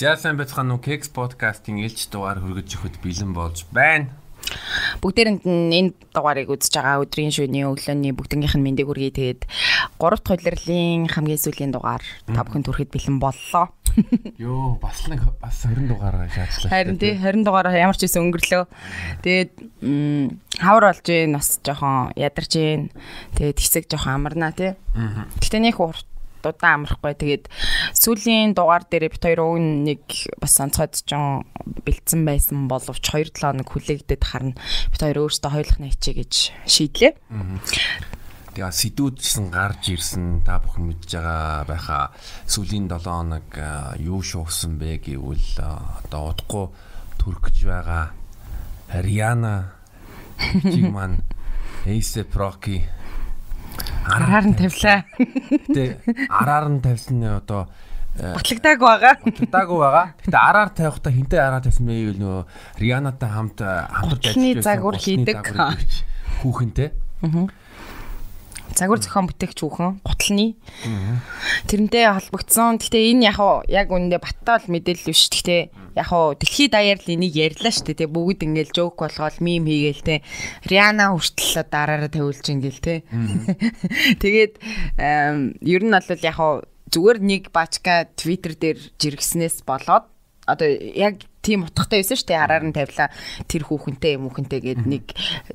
Яасан бацхан уу Кекс подкастын ээлж дугаар хүргэж өгөхөд бэлэн болж байна. Бүгдээрэнд энэ дугаарыг үзэж байгаа өдрийн шөнийн өглөөний бүгднгийнх нь мэндийг хүргэе. Тэгээд 3 дахь удирлын хамгийн сүүлийн дугаар та бүхэнд хүрэхэд бэлэн боллоо. Йоо, бас нэг бас 20 дугаар шаадлаа. Харин тий 20 дугаар ямар ч байсан өнгөрлөө. Тэгээд хавар болж гин бас жоохон ядарч гин. Тэгээд хэсэг жоохон амарна тий. Гэтэ нэг урт удаан амрахгүй. Тэгээд сүүлийн дугаар дээр бит хоёр уг нэг бас онцгойд ч бэлдсэн байсан боловч 2 7 хоног хүлээгдээд харна. Бит хоёр өөрсдөө хоёулах найчаа гэж шийдлээ. Тэгээ сэдвүүд гэсэн гарч ирсэн та бүхэн мэдж байгаа байхаа сүүлийн 7 хоног юу шуугсан бэ гэвэл одоо удахгүй төрөх гэж байгаа Риана чиг маань Эйсе Проки араар нь тавилаа. Гэтэ араар нь тавьсан нь одоо батлагдааг байгаа. Батлагдааг байгаа. Гэтэ араар тавихдаа хинтээ араар тавьсан бэ гэвэл нөгөө Рианатай хамт хамтарч ажиллаж загвар хийдэг. Хүүхэнтэй. Аа. Загвар зохион бүтээгч хүүхэн гутлны. Тэрнтэй холбогдсон. Гэтэ энэ яг яг үүндээ баттал мэдээлэл биш. Гэтэ яг хуу дэлхийд даяар л энийг ярьлаа шүү дээ. Бүгд ингээл жоок болгоод мим хийгээл те. Риана хүртэл дараараа тавиулж ингээл те. Тэгээд ер нь бол яг хуу зүгээр нэг бачка твиттер дээр жиргснээс болоод одоо яг тийм утгатай байсан шүү дээ. Араар нь тавилаа тэр хүүхэнтэй юм хүүхэнтэй гээд нэг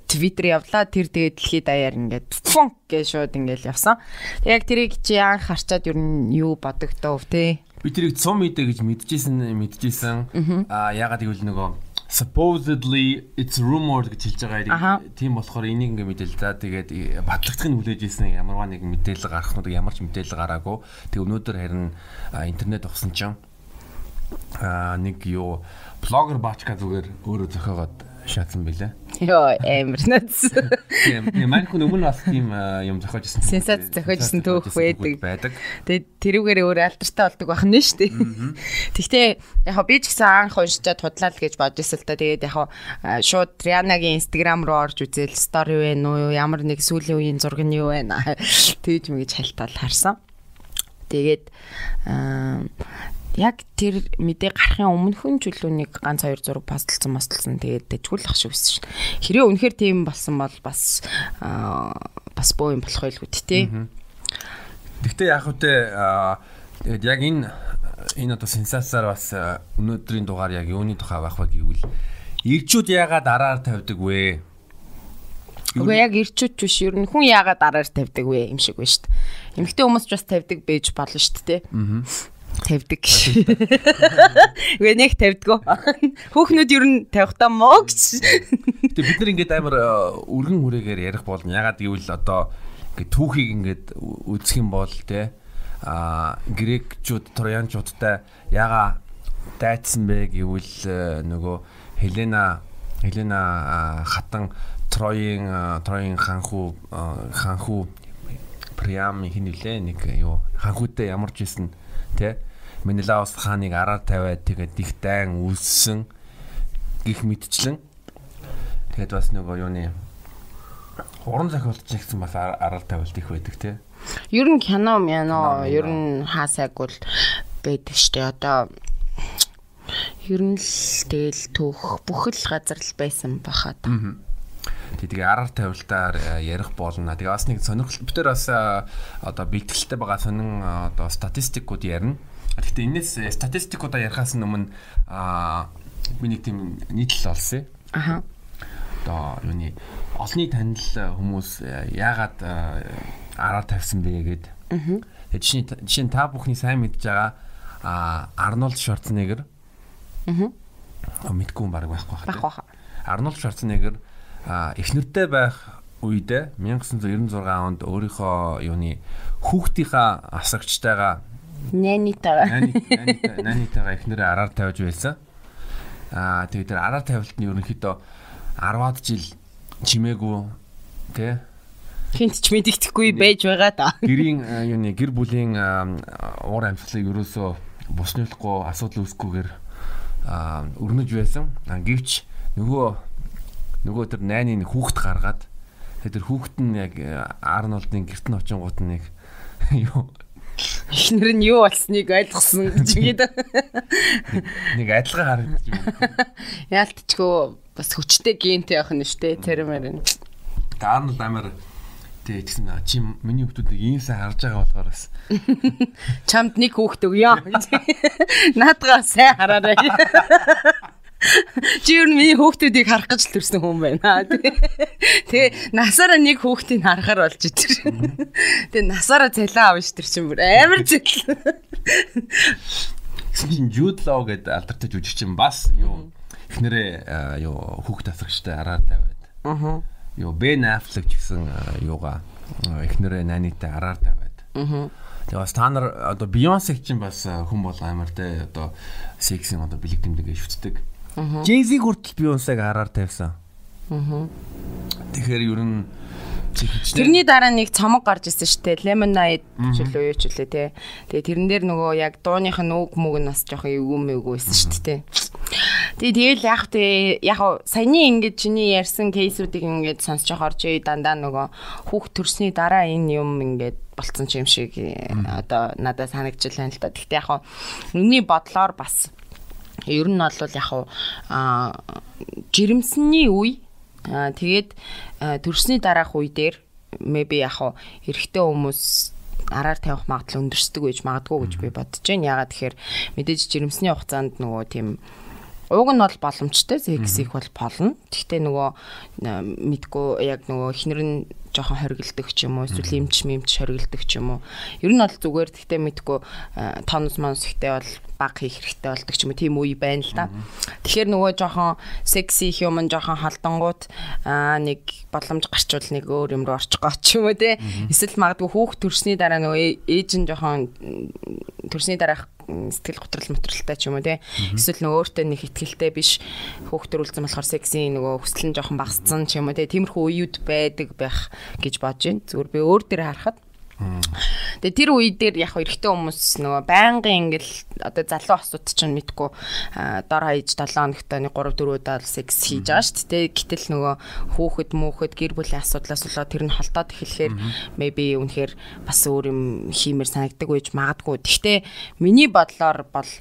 твиттер явлаа. Тэр тэгээд дэлхийд даяар ингээд фонк гэж шууд ингээд явсан. Яг тэрийг чи анх харчаад ер нь юу бодогдов те? Би тэрийг цум мэдэ гэж мэдчихсэн мэдчихсэн. Аа ягаад гэвэл нөгөө supposedly it's rumored гэж хэлж байгаа. Тийм болохоор энийг ингээ мэдээл за тэгээд батлагдахыг хүлээж ирсэн ямарваа нэг мэдээлэл гарах нь ямар ч мэдээлэл гараагүй. Тэг өнөөдөр харин интернет ухсан чинь аа нэг юу блогер баачка зүгээр өөрөө зохиогоод шаацсан байлаа. Йоо амар нац. Тийм маань хүн өмнө бас тийм юм зохиож ирсэн. Сенсац зохиож ирсэн төөх байдаг. Тэгээд тэрүүгээр өөр алдартай болдог байх нь шүү дээ. Тэгтээ яг би ч гэсэн анх уншичаад худлаа л гэж бодож ирсэн л та. Тэгээд яг шууд Трианагийн инстаграм руу орж үзэл стори вэ нүү ямар нэг сүүлийн үеийн зураг нь юу вэ? Тэгж мэгж хальтал харсан. Тэгээд яг тэр мэдээ гарахын өмнөхөн нэг ганц хоёр зураг постолсон мостолсон тэгээд дэжгүүлэх шиг байсан шин. Хэрвээ үнэхээр тийм болсон бол бас бас боо юм болох байлгүй тий. Гэхдээ яг үтэ тэгээд яг энэ энэ одоо сенсацаар бас өнөөдрийн дугаар яг юуны тухай байх вэ гэвэл ирчүүд яагаад араар тавьдаг вэ? Үгүй яг ирчүүд биш ер нь хүн яагаад араар тавьдаг вэ юм шиг байна шүү дээ. Эмэгтэй хүмүүс ч бас тавьдаг байж болно шүү дээ. Аа тавьдаг. Үгүй нэг тавьдгоо. Хүүхнүүд ер нь тавихтаа моо гэж. Тэгээ бид нар ингээд амар өргөн хүрээгээр ярих болно. Ягаад гэвэл одоо ингээд түүхийг ингээд үзэх юм бол те а грекчүүд троянчуудтай яга дайцсан бэ гэвэл нөгөө Хелена Хелена хатан Троийн Троийн ханху ханху Приам хин үлээ нэг юу ханхутай ямарч исэн тий Менелаус хааныг араар тавиад тэгээд их дайн үлссэн гих мэдчлэн. Тэгээд бас нөгөө юуны уран зохиолч гэсэн бас араар тавиулт их байдаг тий Ер нь кино мяно ер нь хаа сайгвал байдаг штэ. Одоо ер нь л тэгэл түүх бүх л газар л байсан бахад. Тэгээ араар тавилтаар ярих болно. Тэгээ бас нэг сонирхол битэр бас одоо бэлтгэлтэй байгаа сонин одоо статистикууд ярина. Гэхдээ энэс статистикуудаа ярихаас өмнө аа би нэг тийм нийтлэл олсон. Аха. Одоо юуны олонний танил хүмүүс яагаад араар тавьсан бэ гэгээд. Аа. Тэгээ жишээ жишээ та бүхний сайн мэдж байгаа аа Арнольд Шварценеггер. Аа. Мэдгүй юм баг байхгүй байх та. Арнольд Шварценеггер эхнэртэй байх үедээ 1996 онд өөрийнхөө юуны хүүхдийнхаа асагчтайгаа Нанитагаа. Нанитагаа эхнэрээ араар тавьж байсан. Аа тэгээд тэр араар тавилт нь ерөнхийдөө 10-аад жил чимээгүй тий хинт ч мэддэхгүй байж байгаа та. Гэрийн юуны гэр бүлийн уур амьсгалыг ерөөсөө буснуулахгүй асуудал үүсгүйгээр өрнөж байсан. Гэвч нөгөө нөгөө тэр найны хүүхд гаргаад тэр хүүхд нь яг Арнолдын герт нь очингууд нь яг юу Эхнэр нь юу болсныг ойлгосон гэж гээд. Нэг адилхан харагдаж байна. Яалтчгүй бас хүчтэй гентэй явах нь штэ термэр нь. Арнолд амар тий тэгсэн чи миний хүмүүсийг ийм сайн харж байгаа болохоор бас чамд нэг хүүхэд өгье. Наадгаа сайн хараарай. Чи юу миний хүүхдүүдийг харах гэж төрсэн хүн байна. Тэгээ насаараа нэг хүүхдийг харахаар болж итэр. Тэгээ насаараа цалин авна ш тэр чинь бүр амар зэл. Гэсэн Jude Law гэдэг алдартай жүжигчин бас юу эхнэрээ юу хүүхд тасрагчтай араар тавиад. Аа юу Бен Аффлек гэсэн юугаа эхнэрээ нанитай араар тавиад. Аа. Тэгээ бас та нар одоо Beyoncé чинь бас хүн бол амар те одоо сексийн одоо бэлэг тэмдэг шүтдэг. Jay-Z хүртэл Beyoncé-г араар тавьсан. Аа. Тэгэхээр ер нь Тэрний дараа нэг цомог гарч ирсэн шүү дээ. Lemonade ч үлээ юу ч үлээ те. Тэгээ тэрэн дээр нөгөө яг дууных нь үг мүг нас жоохон эвгүй мэггүй байсан шүү дээ. Тэгээ тэгэл яг те яг саяны ингэж чиний ярьсан кейсүүдийг ингэж сонсож байгаа чи дандаа нөгөө хүүхд төрсний дараа энэ юм ингэж болцсон ч юм шиг одоо надад санагдчихл байна л да. Гэхдээ яг миний бодлоор бас ер нь бол яг аа жирэмсний үе тэгээд төрсний дараах үе дээр maybe яг хаа эрэгтэй хүмүүс араар тавих магадлал өндөрсдөг байж магадгүй гэж би бодож байна. Ягаад тэгэхээр мэдээж жирэмсний хугацаанд нөгөө тийм Уг нь бол боломжтой секс их бол болно. Гэхдээ нөгөө мэдгүй яг нөгөө эхнэр нь жоохон хоригддаг ч юм уу эсвэл эмч мэмч хоригддаг ч юм уу. Ер нь бол зүгээр гэхдээ мэдгүй тонус монс ихтэй бол баг хийх хэрэгтэй болдог ч юм уу тийм үе байна л да. Тэгэхээр нөгөө жоохон секси human жоохон халдангууд аа нэг боломж гарчвал нэг өөр юм руу орчих гоо ч юм уу те. Эсвэл магадгүй хүүхд төрсний дараа нөгөө ээж нь жоохон төрсний дараах сэтгэл готрол материалтай ч юм уу те. Эсвэл нөгөө өөртөө нэг ихтгэлтэй биш хүүхд төрүүлсэн болохоор секси нөгөө хүсэл нь жоохон багассан ч юм уу те. Тиймэрхүү үеуд байдаг байх гэж бодож байна. Зүгээр би өөр дээр харахад Тэгээ тэр үе дээр яг эрэгтэй хүмүүс нөгөө байнгын ингээл одоо залуу осууд чинь мэдгүй дор хаяж 7 хоногт нэг 3 4 удаа секс хийж байгаа шүү дээ. Гэтэл нөгөө хүүхэд мөөхөд гэр бүлийн асуудлаас болоод тэр нь холдоод эхлэхээр maybe үнэхээр бас өөр юм хиймээр санагддаг байж магадгүй. Гэхдээ миний бодлоор бол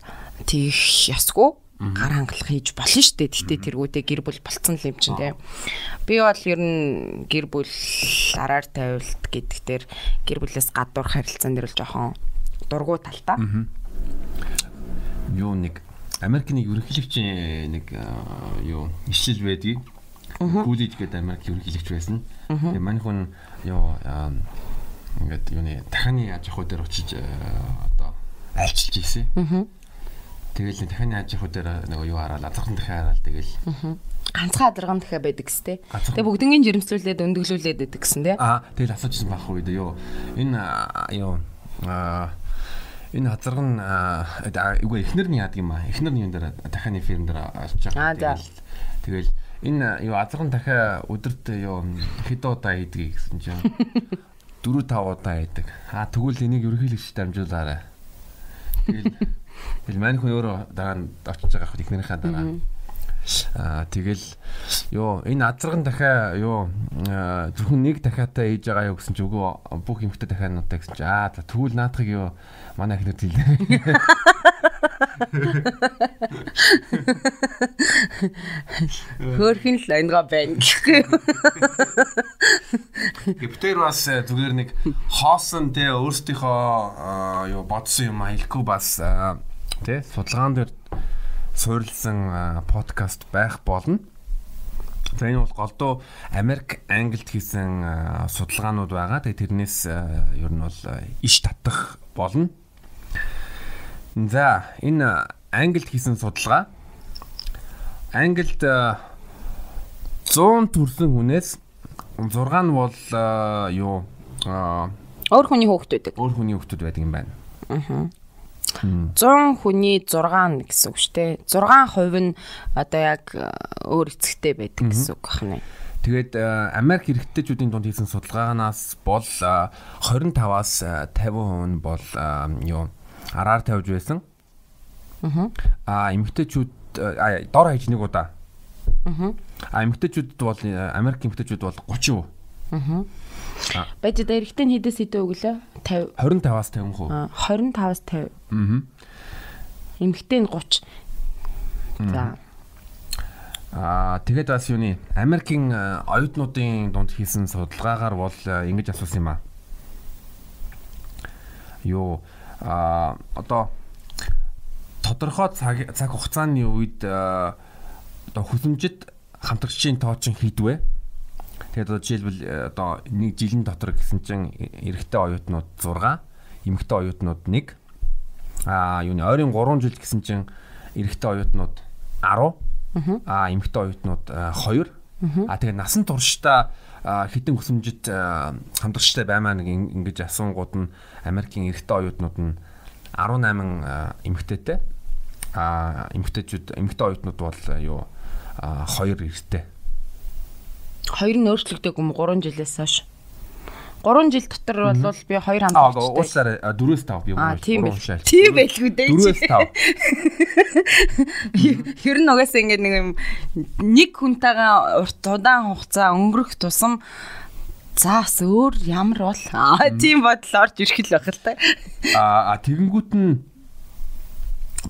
тийх ясгүй гар хангалах хийж болно шүү дээ. Гэхдээ тэргүүдээ гэр бүл болцсон л юм чинь тийм. Би бол ер нь гэр бүл араар тавилт гэдэгтэр гэр бүлээс гадуур харилцаан дээр л жоохон дургу талтай. Юу нэг Америкийн ерөнхийлөгчийн нэг юу ишлэл байдгийг. Кулиж гэдэг Америк ерөнхийлөгч байсан. Тэгээ мань хүн юу ингээд юуны даханы аж ахуй дээр очиж одоо альчилж ийсэн. Тэгэл дахианы аж ахуй дээр нөгөө юу хараад азархан дахиад хараад тэгэл ганцхан адарган дахиад байдаг сте. Тэгээ бүгднийг жирэмслүүлээд өндөглүүлээд байдаг гэсэн те. Аа тэгэл асуужсан байх уу юу. Энэ юу аа энэ хазарган үгүй эхнэр нь яадаг юм аа. Эхнэр нь юм дээр дахианы фирм дээр олж байгаа. Тэгэл энэ юу азарган дахиад өдөрт юу хэд удаа хийдэг гэсэн чинь 4 5 удаа хийдэг. Аа тэгвэл энийг ерөнхийлөгч дамжуулаарай. Тэгэл Тэгэл мань хүн өөрөө дараа нь очиж байгаа хөө ихнэрийнхээ дараа. Аа тэгэл ёо энэ азарган дахиа ёо зөвхөн нэг дахиатай ээж байгаа юу гэсэн чи үгүй бүх эмхтэй дахиануудаа гэсэн чи аа за тэгвэл наадахыг ёо манай ихнэр хэлээ. Хөрхин л энэга байна гэхгүй. Гэвтэр бас э, зүгээр нэг хоосон те өөрсдийнхөө юу бодсон юм хэлэхгүй бас те судалгаан дээр суурилсан подкаст байх болно. За энэ бол голдуу Америк Англид хийсэн судалгаанууд байгаа. Тэгээ тэрнээс ер нь бол иш татах болно. За энэ Англид хийсэн судалгаа Англид 100 төрсэн хүнээс 6 нь бол юу өөр хүний хүүхэд байдаг. Өөр хүний хүүхэд байдаг юм байна. Аа. 100 хүний 6 гэсэн үг шүү дээ. 6% нь одоо яг өөр эцэгтэй байдаг гэсэн үг байна. Тэгээд Америк эрэгтэйчүүдийн дунд хийсэн судалгаанаас бол 25-аас 50% нь бол юу араар тавьж байсан. Аа. Эмэгтэйчүүд дор хаяж нэг удаа. Аа. Эмэгтэйчүүд бол Америк эмэгтэйчүүд бол 30%. Аа. Бажид эрэгтэй нь хэдээс хэдэ өглөө? 50. 25-аас 50 хүү. Аа 25-аас 50. Аа. Эмэгтэй нь 30. За. Аа тэгээд бас юуны Америкийн э, оюутнуудын дунд хийсэн судалгаагаар бол э, ингэж асуусан юм аа. Юу а одоо тодорхой цаг цаг хугацааны үед э, одоо хүсэмжид хамтрагчийн тоо чинь хідвэ. Тэгээд одоо жишээлбэл э, одоо нэг жилийн дотор гэсэн чинь эрэгтэй оюутнууд 6, эмэгтэй оюутнууд 1. Аа юуны ойрын 3 жил гэсэн чинь эрэгтэй оюутнууд 10. Аа эмэгтэй оюутнууд 2. Аа тэгээд насан туршдаа хідэн хүсэмжид хамтрагчтай баймаа нэг ингэж асуунгууд нь Америкийн эрэгтэй оюутнууд нь 18 эмэгтэйтэй. Аа эмэгтэйчүүд эмэгтэй оюутнууд бол юу 2 эрэгтэй Хоёр нь өөрчлөгдөг юм 3 жилээс хойш. 3 жил дотор бол би хоёр хамт болчихсон. Уусаар 4-5 би юм. Тийм байл. Тийм байлгүй дээ. 4-5. Хэр нь угаасаа ингэ нэг юм нэг хүнтэйгээ урт удаан хугацаа өнгөрөх тусам заас өөр ямар бол аа тийм бодол орж ирэх л байх л та. Аа тэгэнгүүт нь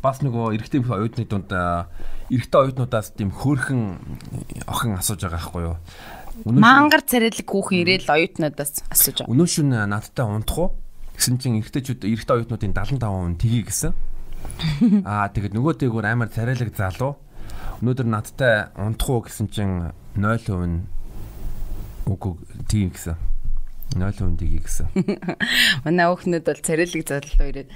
бас нөгөө эрэгтэй оюутны дунд эрэгтэй оюутнуудаас тийм хөөрхөн охин асууж байгаа байхгүй юу? Мангар царайлаг хүүхэн ирээл оюутнуудаас асууж байгаа. Өнөө шөнө надтай унтах уу? Гэсэн чинь эрэгтэйчүүд эрэгтэй оюутнуудын 75% тгий гэсэн. Аа тэгэд нөгөө дээгүүр амар царайлаг залуу. Өнөөдөр надтай унтах уу гэсэн чинь 0% үгүй тгий гэсэн. 0% тгий гэсэн. Манай өхнүүд бол царайлаг залуу ирээд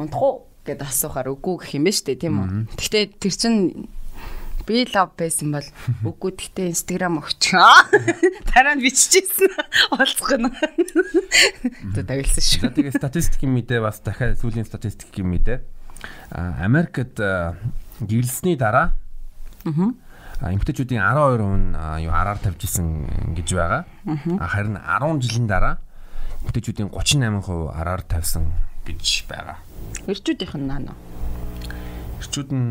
унтах уу гэд асуухаар үгүй гэх юм ба штэ тийм үү. Гэхдээ тэр чин би лав байсан бол үгүй гэхдээ инстаграм өгчөө. Дараа нь биччихсэн. Олцох нь. Тэ тавилсан шүү. Тэгээ статистикийн мэдээ бас дахиад сүүлийн статистикийн мэдээ. Америкт гэрэлсний дараа Аа эмгтээчүүдийн 12% нь юу араар тавьж исэн гэж байгаа. Харин 10 жилийн дараа эмгтээчүүдийн 38% араар тавьсан гэж байгаа. Ирчүүдийнх нь наа. Ирчүүд нь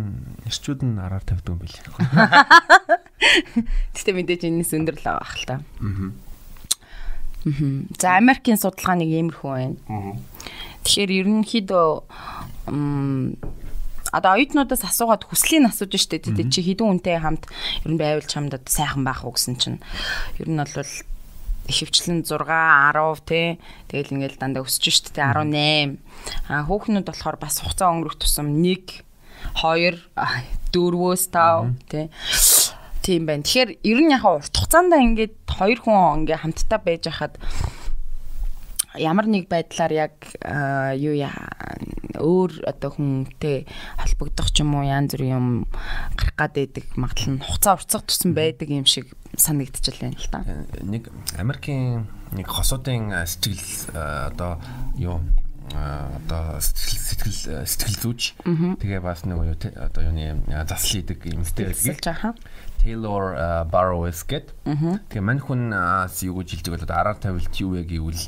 ирчүүд нь араар тавьдаг юм билээ. Гэтэ мэдээж энэс өндөр л байгаа хэл та. Аа. За Америкийн судалгаа нэг иймэрхүү байна. Тэгэхээр ерөнхийдөө одоо оюутнуудаас асуугаад хүслийн асууж штэ тэ чи хідэн үнтэй хамт ер нь байвал чамд сайхан байх уу гэсэн чинь ер нь бол ихэвчлэн 6 10 тий тэгэл ингээл дандаа өсөж штэ тий 18 а хүүхнүүд болохоор бас хугацаа өнгөрөх тусам 1 2 4-өөс 5 тий тийм байна. Тэгэхээр ер нь яхаа урт хугацаанд ингээд хоёр хүн ингээ хамтдаа байж хахад ямар нэг байдлаар яг юу өөр одоо хүнтэй холбогдох ч юм уу янз бүрийн юм гарах гад байдаг магадлал нь хуцаа урцах тусан байдаг юм шиг санагдчихлаа л та. Нэг Америкийн нэг хосуудын сэтгэл одоо юу одоо сэтгэл сэтгэл зүйч. Тэгээ бас нэг юу одоо юуны заслын идэг юм сэтгэл Taylor Barrows гэд. Тэгээ мань хүн юу гэж хэлдэг бол араар тавилт юу вэ гэвэл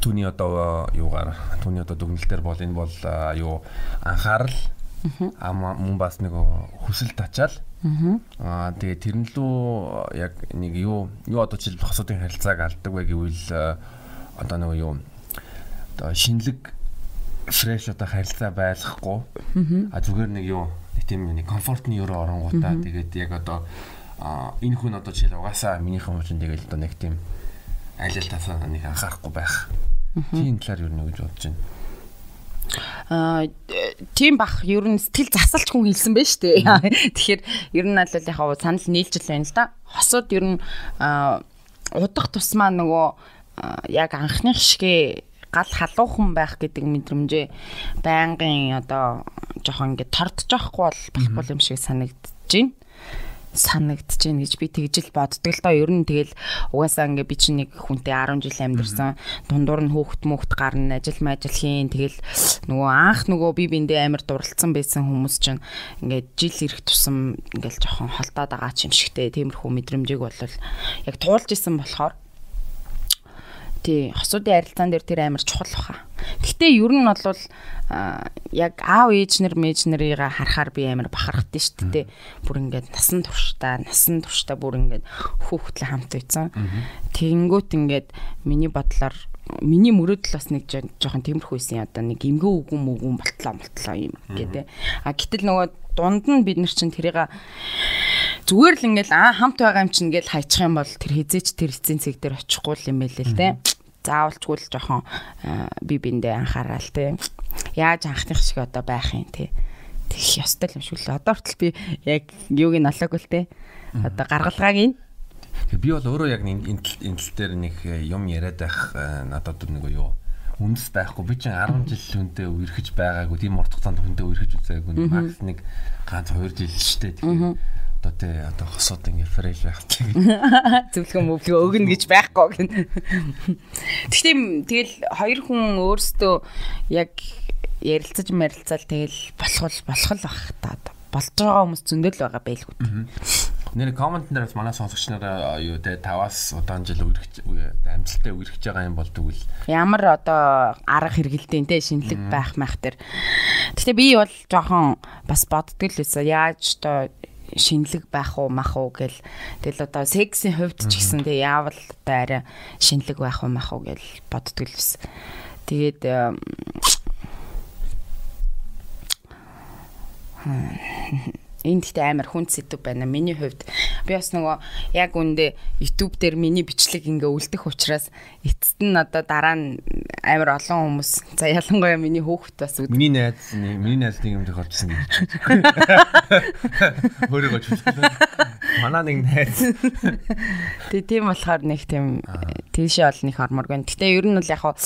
түүний одоо юугаар түүний одоо дүгнэлтээр бол энэ бол юу анхаарал аа мөн бас нэг хүсэл тачаал аа тэгээ тэрэн лүү яг нэг юу юу одоо жишээл хосуудын харилцааг алддаг вэ гэвэл одоо нэг юу одоо шинэлэг фреш одоо харилцаа байлгахгүй. А зүгээр нэг юу тийм нэг комфортны өрөө оронгуудаа. Тэгээд яг одоо энэ хүн одоо жишээл угаасаа минийхэн хүн тэгэл одоо нэг тийм тасаа нэг анхаарахгүй байх Тийм талаар юу нэг гэж бодож байна. Аа тийм бах ер нь сэтгэл засалч хүн хэлсэн байж тээ. Тэгэхээр ер нь аль яг санал нийлжил байна л да. Хосууд ер нь удах тусмаа нөгөө яг анхных шигэ гал халуухан байх гэдэг мэдрэмжээ байнгын одоо жоохон ингэ тордож байхгүй бол болохгүй юм шиг санагдаж байна санагдаж байна гэж би тэгж л боддог л доо. Ер нь тэгэл угаасаа ингээ би чинь нэг хүнтэй 10 жил амьдэрсэн. Дундуур нь хөөхт мөхт гарна, ажил мажил хийн. Тэгэл нөгөө анх нөгөө би биндээ амар дурлцсан байсан хүмүүс чинь ингээ жил ирэх тусам ингээл жоохон холдоод байгаа ч юм шигтэй. Тиймэрхүү мэдрэмжийг бол яг туулж исэн болохоор Тий, хосуудын арилцаан дээр тэр амар чухал баха. Гэхдээ ер нь бол яг аав ээж нар мэж нарыг харахаар би амар бахархдаг шүү дээ. Бүр ингээд насан туршдаа, насан туршдаа бүр ингээд хүүхдлээ хамт үйцэн. Тэнгүүт ингээд миний бодлоор миний мөрөөдөл бас нэг жоохон тиймэрхүү байсан одоо нэг эмгэн үгэн мүгэн болтлоо болтлоо юм гэдэг. А гэтэл нөгөө дунд нь бид нар чинь тэрийг зүгээр л ингээл аа хамт байгаа юм чинь ингээл хайчих юм бол тэр хизээч тэр эцсийн цэг дээр очихгүй юм байл л те. Заавалчгүй л жоохон би биндээ анхаарал те. Яаж анхных шиг одоо байх юм те. Тэгэх ёстой юм шүү л. Одоо хүртэл би яг юуг нь олоогүй л те. Одоо гаргалгааг нь Би бол өөрөө яг энэ энэ тал дээр нэг э, юм яриад байх э, надад нэг юу үндэс байхгүй. Би чинь 10 жил хүнтэй үерхэж байгаагүй. Тийм уртх цанд хүнтэй үерхэж үзээгүй. Макс нэг ганц 2 жил шүү дээ. Тэгэхээр одоо тий одоо хосоод ингээ фрэш байх чинь. Зөвлөгөө мөвлөгөө өгнө гэж байхгүй гэн. Гэхдээ тэгэл хоёр хүн өөрсдөө яг ярилцаж марилцаал тэгэл болох болох л бах та. Болж байгаа хүмүүс зөндөл байгаа байлгүй. Нэр коммент дээр бас манай сонсогч нараа юу те 5-аас удаан жил үргэж амжилттай үргэж байгаа юм бол тэгвэл ямар одоо арга хэрэгэлтэй те шинэлэг байх мах тэр. Гэтэ би бол жоохон бас боддөг л байсан. Яаж одоо шинэлэг байх уу мах уу гэл тэгэл одоо сексийн хувьд ч гэсэн тэг яавал одоо арай шинэлэг байх уу мах уу гэл боддөг л байсан. Тэгээд энэ гэхдээ амар хүн сэдв байна. Миний хувьд би бас нөгөө яг үндэ YouTube дээр миний бичлэг ингээ үлдэх учраас эцэст нь одоо дараа нь амар олон хүмүүс за ялангуяа миний хүүхэд бас үд. Миний найз миний найз нэг юм дэх орчихсон гэж. Хөрөөгөө чүлээ. Манай нэг найз. Тэг тийм болохоор нэг тийм тийшээ ол нэг ормор байна. Гэтэ ер нь бол яг хаа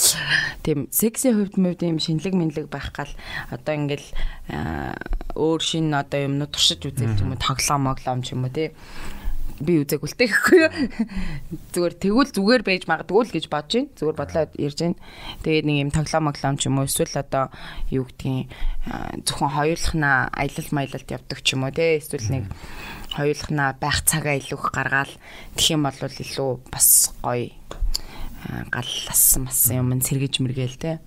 тийм секси хувьд мөвд юм шинэлэг минлэг байх гал одоо ингээл өөр шин одоо юмнууд туршиж үзэх юм уу тоглоом моглоом ч юм уу тий би үзег үлтэй гэхгүй юу. Зүгээр тэгвэл зүгээр байж магадгүй л гэж бодож байна. Зүгээр бодлоо ярьж байна. Тэгээд нэг юм тоглоом моглоом ч юм уу эсвэл одоо юу гэдгийг зөвхөн хоёулахнаа аялал маялалд явдаг ч юм уу те эсвэл нэг хоёулахнаа байх цагаа илүү их гаргаал тэгэх юм бол илүү бас гоё галласан масан юм сэргэж мэргээл те.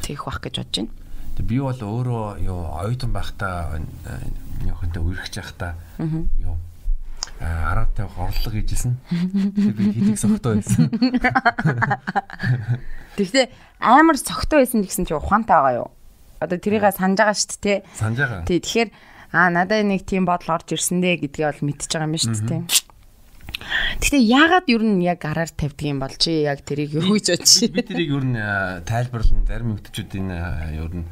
Тэгэх бах гэж бодож байна. Би бол өөрөө юу оюутан байхдаа яохонтой үргэж байхдаа юу араа тавих орлого хийжсэн. Тэгээ би хитэг согтой байсан. Тэгтээ амар согтой байсан гэсэн чи ухаантай байгаа юу? Одоо тэрийг санаж байгаа шүү дээ, тий? Санаж байгаа. Тий, тэгэхээр аа надад нэг тийм бодол орж ирсэн дээ гэдгийг бол мэдчихэж байгаа юм шүү дээ, тий? Гэхдээ яагаад ер нь яг араар тавьдаг юм бол чи яг тэрийг юу гэж бодож байна? Би тэрийг ер нь тайлбарлан зарим хүмүүсийн ер нь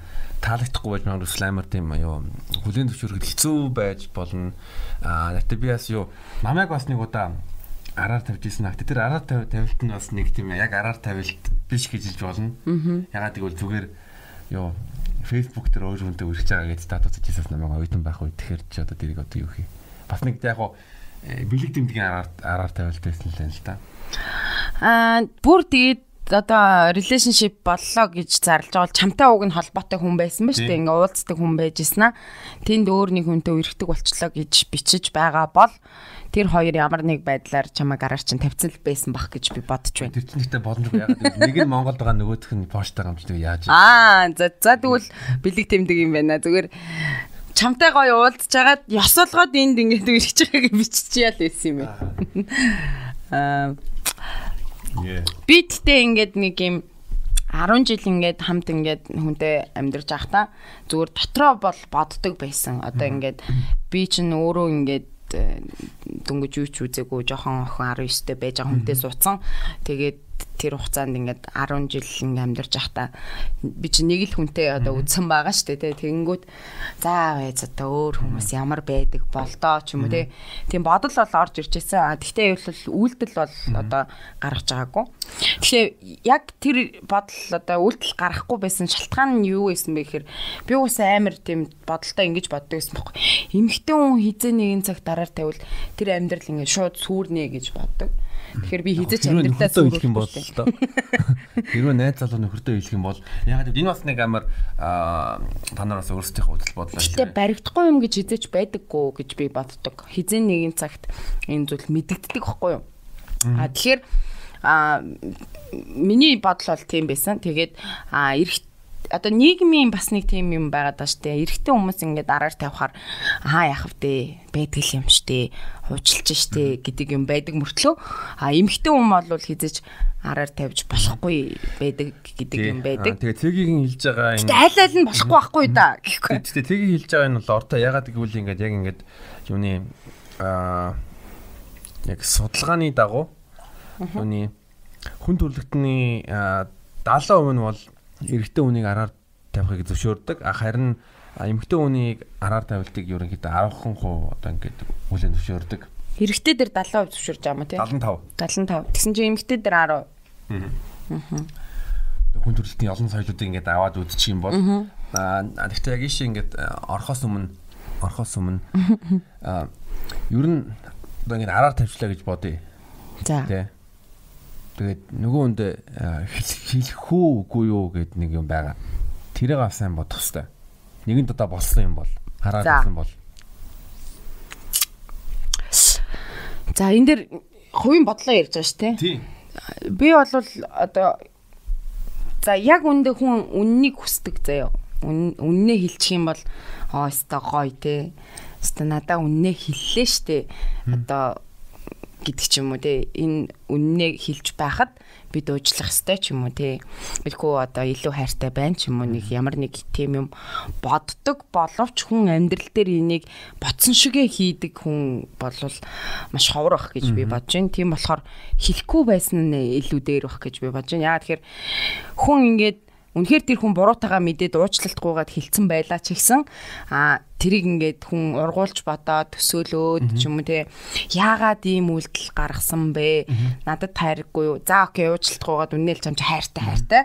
таалагдахгүй байж магадгүй слаймер тийм юу хүлийн төвшөрөхөд хэцүү байж болно. Аа гэтээ би бас юу намайг бас нэг удаа араар тавьжсэн акт тэр араар тавь тавилт нь бас нэг тийм яг араар тавилт биш гэж хэлж болно. Ягаад гэвэл зүгээр юу Facebook дээр өөр хүнтэй үргэлж байгаа гэж статус хийсээс намайг оюутан байх үе тэгэхээр чи одоо тэрийг одоо юу хий. Бас нэг яг хуу э, бэлэг дэмдгийн араар араар тавилт байсан л юм л да. Аа бүр тэгээд одоо relationship боллоо гэж зарлж байгаа бол чамтай уг нь холбоотой хүн байсан ба шүү дээ. Ингээ уулздаг хүн байжсэн аа. Тэнд өөр нэг хүнтэй үерхдэг болчлоо гэж бичиж байгаа бол тэр хоёр ямар нэг байдлаар чамаа гараар чинь тавьсан л байсан бах гэж би бодож байна. Тэр чинь ихтэй боломжгүй ягаад гэвэл нэг нь Монголд байгаа нөгөөх нь поштаар гамждаг яаж Аа за за тэгвэл бэлэг тэмдэг юм байна. Зүгээр чамтай гоё уулзж хагаад ёсолгоод энд ингээд үргэж байгааг биччихъя л байсан юм байна. Аа Би тэгтээ ингээд нэг юм 10 жил ингээд хамт ингээд хүнтэй амьдарч байхдаа зүгээр дотроо бол боддог байсан. Одоо ингээд би чинь өөрөө ингээд э, дөнгөж юу ч үзээгүй жоохон охин 19-тэй байж байгаа хүнтэй суудсан. Тэгээд тэр хугацаанд ингээд 10 жил ингээд амьдарч байхдаа би чи нэг л хүнтэй одоо үдсэн байгаа шүү дээ тэгэнгүүт за байц одоо өөр хүмүүс ямар байдаг болдоо ч юм уу тийм бодол бол орж ирж байсан а тэгтээ бол үйлдэл бол одоо гаргаж байгаагүй. Тэгэхээр яг тэр бодол одоо үйлдэл гарахгүй байсан шалтгаан нь юу байсан бэ гэхээр би уусаа амар тийм бодолтой ингэж боддог байсан байхгүй. Эмхтэн хүн хизээ нэгэн цаг дараар тавил тэр амьдрал ингээд шууд сүрнэ гэж боддог Тэгэхээр би хизэж амьдралаа сүрүүлэх юм бол тоо. Хэрвээ найз залуу нөхөртөө хэлэх юм бол ягаад энэ бас нэг амар та нараас өөрсдийнхөө бодол бодлоо. Гэтэ баригдахгүй юм гэж хизэж байдаггүй гэж би боддог. Хизээ нэгэн цагт энэ зүйл мэдэгддэг байхгүй юу? А тэгэхээр а миний бодол бол тийм байсан. Тэгээд а эрэх одоо нийгмийн бас нэг тийм юм байгаад байна штэ. Эрэгтэй хүмүүс ингээд араар тавихаар аа яах вэ? Байдаг юм штэ. Хуучилж штэ гэдэг юм байдаг мөртлөө а эмэгтэй хүн бол хизэж араар тавьж болохгүй байдаг гэдэг юм байдаг. Тэгээ цэгийн хэлж байгаа энэ аль аль нь болохгүй байхгүй да гэхгүй. Тэгээ цэгийн хэлж байгаа энэ бол ортой ягаад гэвэл ингээд яг ингээд юуны аа яг судалгааны дагуу юуны хүн төрөлхтний 70% нь бол эрэгтэй хүнийг араар тавихыг зөвшөөрдөг. Харин эмэгтэй хүнийг араар тавилтыг ерөнхийдөө 10% одоо ингээд хүлээн зөвшөөрдөг. Эрэгтэй дээр 70% зөвшөөрж байгаа юм тий. 75. 75. Тэгсэн чинь эмэгтэй дээр 10. Аа. Хүн төрөлтний олон соёлоодыг ингээд аваад үзчих юм бол аа гэхдээ яг ийшээ ингээд орхоос өмнө орхоос өмнө аа ер нь одоо ингээд араар тавьчлаа гэж бодъё. За. Тэ. Тэгээд нөгөө хүнд хэлэх үү үгүй юу гэд нэг юм байгаа. Тэрийг авах сайн бодох хэвээр. Нэгэнд одоо болсон юм бол хараад байсан бол. За энэ дэр хувийн бодлоо ярьж байгаа шүү дээ. Тийм. Би бол одоо за яг үндэ хүн үннийг хүсдэг заяа. Үннээ хэлчих юм бол оо өстой гоё те. Өстой надаа үннээ хэллээ штэ. Одоо гэдэг ч юм уу те энэ үннээ хилж байхад бид уучлах ёстой ч юм уу те. Бэлхүү одоо илүү хайртай байна ч юм уу нэг ямар нэг тийм юм боддог боловч хүн амьдрал дээр энийг ботсон шигэ хийдэг хүн болвол маш ховор бах гэж би бодож байна. Тийм болохоор хэлэхгүй байсан нь илүү дээр бах гэж би бодож байна. Яагаад тэгэхээр хүн ингээд Үнэхээр тэр хүн буруутайгаа мэдээд уучлалтгүйгээд хилцэн байлаа ч гэсэн а тэрийг ингээд хүн ургуулж бодоод төсөөлөөд ч юм уу те яагаад ийм үйлдэл гаргасан бэ? Надад хайргүй юу? За окей уучлалтгүйгээд үнээл чамч хайртай хайртай.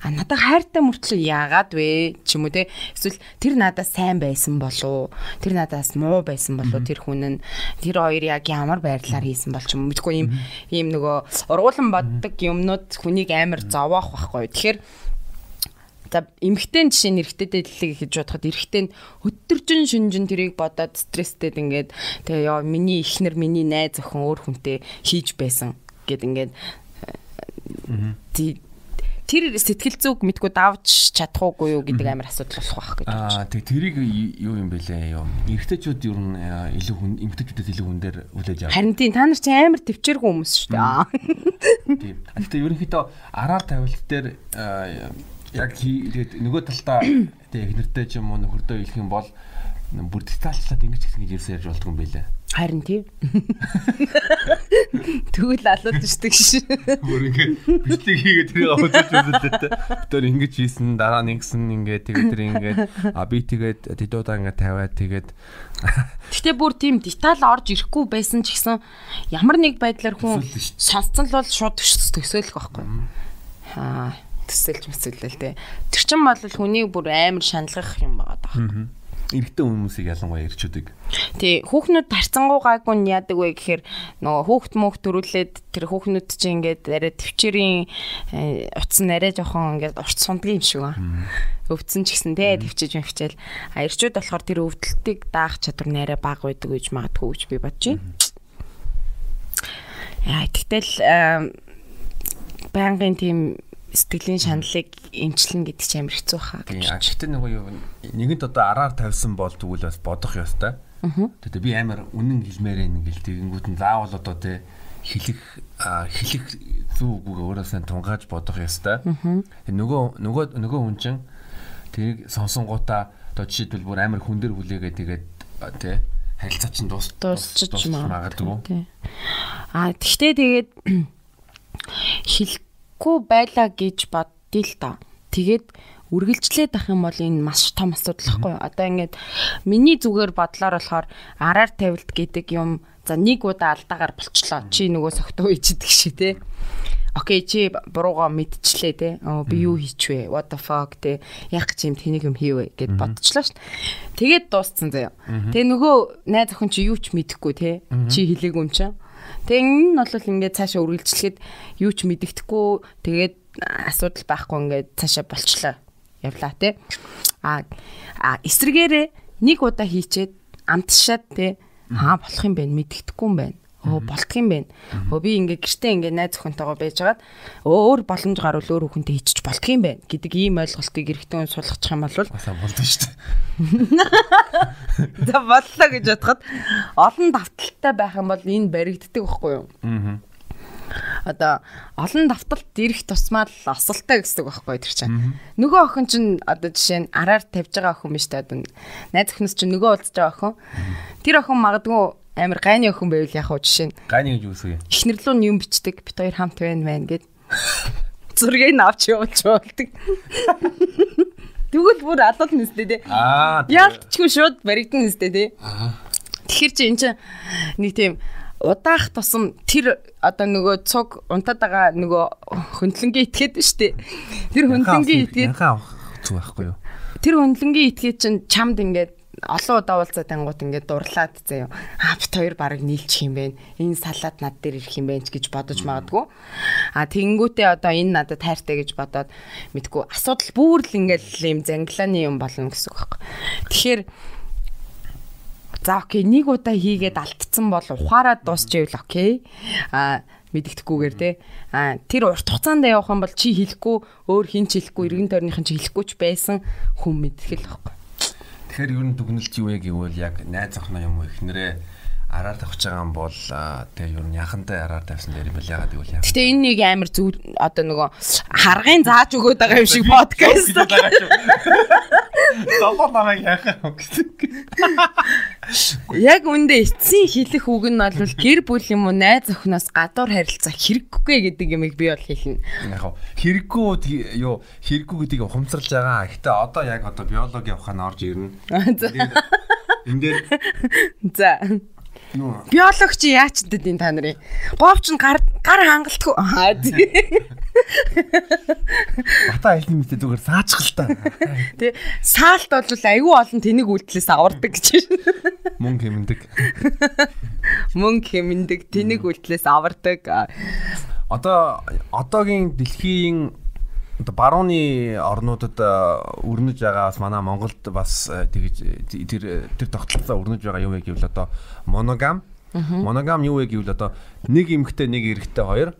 А надад хайртай мөртлөө яагаад вэ? ч юм уу те эсвэл тэр надад сайн байсан болов уу? Тэр надаас муу байсан болов уу? Тэр хүн нь тэр хоёр яг ямар байдлаар хийсэн бол ч юм мэдгүй ийм ийм нөгөө ургуулan боддог юмнууд хүнийг амар зовоох байхгүй. Тэгэхээр За эмхтэн жишээ нь эрэгтэйдээ дэлхийг хийж бодоход эрэгтэй нь өдөржин шүнжин тэрийг бодоод стресстэд ингээд тэгээ яа миний ихнэр миний найз охин өөр хүнтэй хийж байсан гэд ингээд тэр сэтгэл зүг мэдгүй давж чадахгүй юу гэдэг амар асуудал болох байх гэж байна. Аа тэг тэрийг юу юм бэлээ юу? Эрэгтэйчүүд ер нь илүү хүн эмэгтэйчүүдээс илүү хүн дээр хүлээж авах. Харин тийм та нар чи амар төвчээргүй хүмүүс шүү дээ. Тийм. Гэтэ ерөнхийдөө араар тавилт дээр яг тэгээд нөгөө талдаа тэг их нэртэй ч юм уу нөхөрдөө хэлэх юм бол бүр детальчлаад ингэж гэсэн гэж ярьж болдго юм байлаа. Харин тийм. Тэгвэл алууд штеп шин. Бүр ингэ бичлэг хийгээд тэрийг аваад үзүүлээд тэр ингэж хийсэн дараа нэгсэн ингэ тэгээд тэр ингэ а би тэгээд тэдүүдаа ингэ тавиад тэгээд Гэтэ бүр тийм деталь орж ирэхгүй байсан ч гэсэн ямар нэг байдлаар хүн сонсцсон л бол шууд төсөөлөх байхгүй. Аа төсөлж мэсэлэл те. Тэр чин бол хүний бүр амар шаналгах юм байгаа даа. Эрэгтэй хүмүүсийг ялангуяа ирчүүдэг. Тий, хүүхнүүд тарцангуу гайгүй нь яадаг вэ гэхээр нөгөө хүүхд мөх төрүүлээд тэр хүүхнүүд чинь ингээд арай төвчээрийн э, утас нь арай жоохон ингээд урт сундгийн юм шиг байна. Өвдсөн ч гэсэн те төвчж мөвчээл. А ирчүүд болохоор тэр өвдөлтийг даах чадвар нь арай бага байдаг гэж магадгүй гэж би бодож байна. Яа, тэгтэл байнгын тийм сэтгэлийн шаналлыг эмчлэн гэдэг чинь амар хэцүү хаа. Гэхдээ нөгөө юу нэгэнд одоо араар тавьсан бол тэгвэл бас бодох ёстой. Тэгээ би амар үнэн хэлмээр нэг гэл тэгэнгүүт нь заавал одоо тэ хэлэх хэлэх зүг үгүй өөрөөсөө тунгааж бодох ёстой. Нөгөө нөгөө нөгөө хүн чинь тэрийг сонсонгуудаа одоо жишээлбэл бүр амар хүн дээр хүлээгээ тэгээд тэ харилцаа чинь дуус дуусчих магадгүй. Аа тэгтээ тэгээд хэл чадахгүй байлаа гэж боддъё л да. Тэгээд үргэлжлээд ах юм бол энэ маш том асуудал юу? Одоо ингээд миний зүгээр бодлоор болохоор араар тавилт гэдэг юм за нэг удаа алдаагаар болчлоо. Чи нөгөө согтуу ичдэг шиг те. Окей чи буруугаа мэдчихлээ те. Оо би юу хийчихвэ? What the fuck те. Яг чи юм тэнийг юм хийвэ гэд бодчихлоо шүү дээ. Тэгээд дууссан заяа. Тэгээ нөгөө найз охин чи юу ч мэдэхгүй те. Чи хэлээгүй юм чинь Тэгээ энэ нь бол ингээд цаашаа үргэлжлэхэд юу ч мэддэхгүй тэгээд асуудал байхгүй ингээд цаашаа болчлоо. Явлаа те. А эсрэгээрээ нэг удаа хийчээд амтшаад те хаа болох юм бэ мэддэхгүй юм байна. Өө болдго юм бэ. Өө би ингээ гэртээ ингээ найз охинтойгоо байжгаад өөр боломж гарвал өөр хүнтэй хийчих болдго юм бэ гэдэг ийм ойлголтыг эрэгтэй хүн суулгачих юм бол Басаа болдоо шүү дээ. за боллоо гэж бодоход олон давталтай байх юм бол энэ баригддаг байхгүй юу? Аа. одоо олон давталт ирэх тусмаа л осолтой гэсэн үг байхгүй тэр чинь. Нөгөө охин чинь одоо жишээ нь араар тавьж байгаа охин биш та одоо найз охиноос чинь нөгөө уулзж байгаа охин. Тэр охин магадгүй амар гайны охин байвал яг хуу жишээ нь Гайны гэж үсгэй. ихнэрлүү нь юм бичдэг бит хоёр хамт байна мэн гэд зургийг нь авч явуулж болдог. Тэгвэл бүр алууд нэстэй те. Аа. Яалтчгүй шууд баригдан нэстэй те. Тэгэхээр чи эн чинь нэг тийм удаах тусам тэр одоо нөгөө цуг унтаад байгаа нөгөө хөндлөнгийн итгээд штэ. Тэр хөндлөнгийн итгээд авах зүг байхгүй юу? тэр хөндлөнгийн итгээд чинь чамд ингээд олон удаа уулзаад ангууд ингээд дурлаад заяа. Аа бит хоёр баг нийлчих юм бэ. Энэ салаад над дээр ирэх юм бэ гэж бодож магадгүй. А тэнгүүтээ одоо энэ надад тайртай гэж бодоод мэдгүй асуудал бүр л ингээд юм зангилааны юм болно гэсэн үг байхгүй. Тэгэхээр За окей нэг удаа хийгээд алдсан бол ухаарад дуусчихвэл окей. А мэддэхгүйгээр те. А тэр урт хугацаанд явах юм бол чи хэлэхгүй өөр хин ч хэлэхгүй иргэн тойрныхан чи хэлэхгүй ч байсан хүн мэдэх л байхгүй. Тэгэхээр ер нь дүгнэлт юу вэ гэвэл яг найз охноо юм уу ихнэрээ араар тавьж байгаа юм бол тэгээ ер нь яхантай араар тавьсан дээр юм бэл ягаад гэвэл яхаа. Гэтэ энэ нэг амар зүг одоо нөгөө харгын зааж өгöd байгаа юм шиг подкаст. Добоо намайг яхаа. Яг үндэ эцсийн хэлэх үг нь бол гэр бүл юм уу найз охиноос гадуур харилцаа хэрэггүй гэдэг юмыг би бол хэлнэ. Яг хэрэггүй юу хэрэггүй гэдгийг ухамсарлаж байгаа. Гэтэ одоо яг одоо биологи явахаа орж ирнэ. За. Энд дээр За. Биологч яач дээ энэ та нарын. Говч нь гар гар хангалтгүй. Аа тий. бата айлын мэдээ зүгээр саачхал та. Тэ саалт бол айгүй олон тэнэг үйлдэлээс авардаг гэж. Мөн хэмндэг. Мөнгө хэмндэг тэнэг үйлдэлээс авардаг. Одоо одоогийн дэлхийн барууны орнуудад а, өрнөж байгаа бас манай Монголд бас а, тэгж тэр тэр тогтолцоо өрнөж байгаа юу вэ гэвэл одоо моногам. Моногам юу вэ гэвэл одоо нэг эмэгтэй нэг эрэгтэй хоёр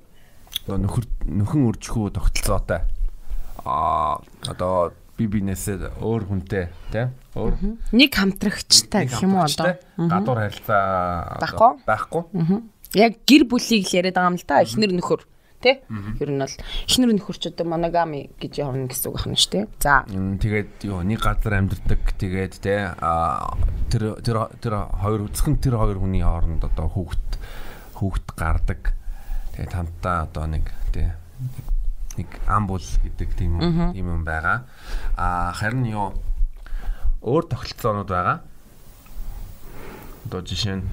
нөхөр нөхөн үржихүү тогтолцоотой. Аа одоо би бинээсээ өөр хүнтэй тий өөр Нэг хамтрагчтай гэх юм уу одоо? гадуур харилцаа Байхгүй? байхгүй. Яг гэр бүлийг л яриад байгаа юм л та. Эхнэр нөхөр тий? Ер нь бол эхнэр нөхөр ч одоо моногами гэж явна гэсэн үг байна шүү дээ. За. Тэгээд юу нэг газар амьдардаг тэгээд те а тэр тэр тэр хоёр үзхэн тэр хоёр хүний хооронд одоо хүүхд хүүхд гардаг. Тэгээд хамтдаа одоо нэг те нэг амбул гэдэг тийм юм юм байгаа. А харин юу өөр тогтолцоонууд байгаа. Одоо жишээ нь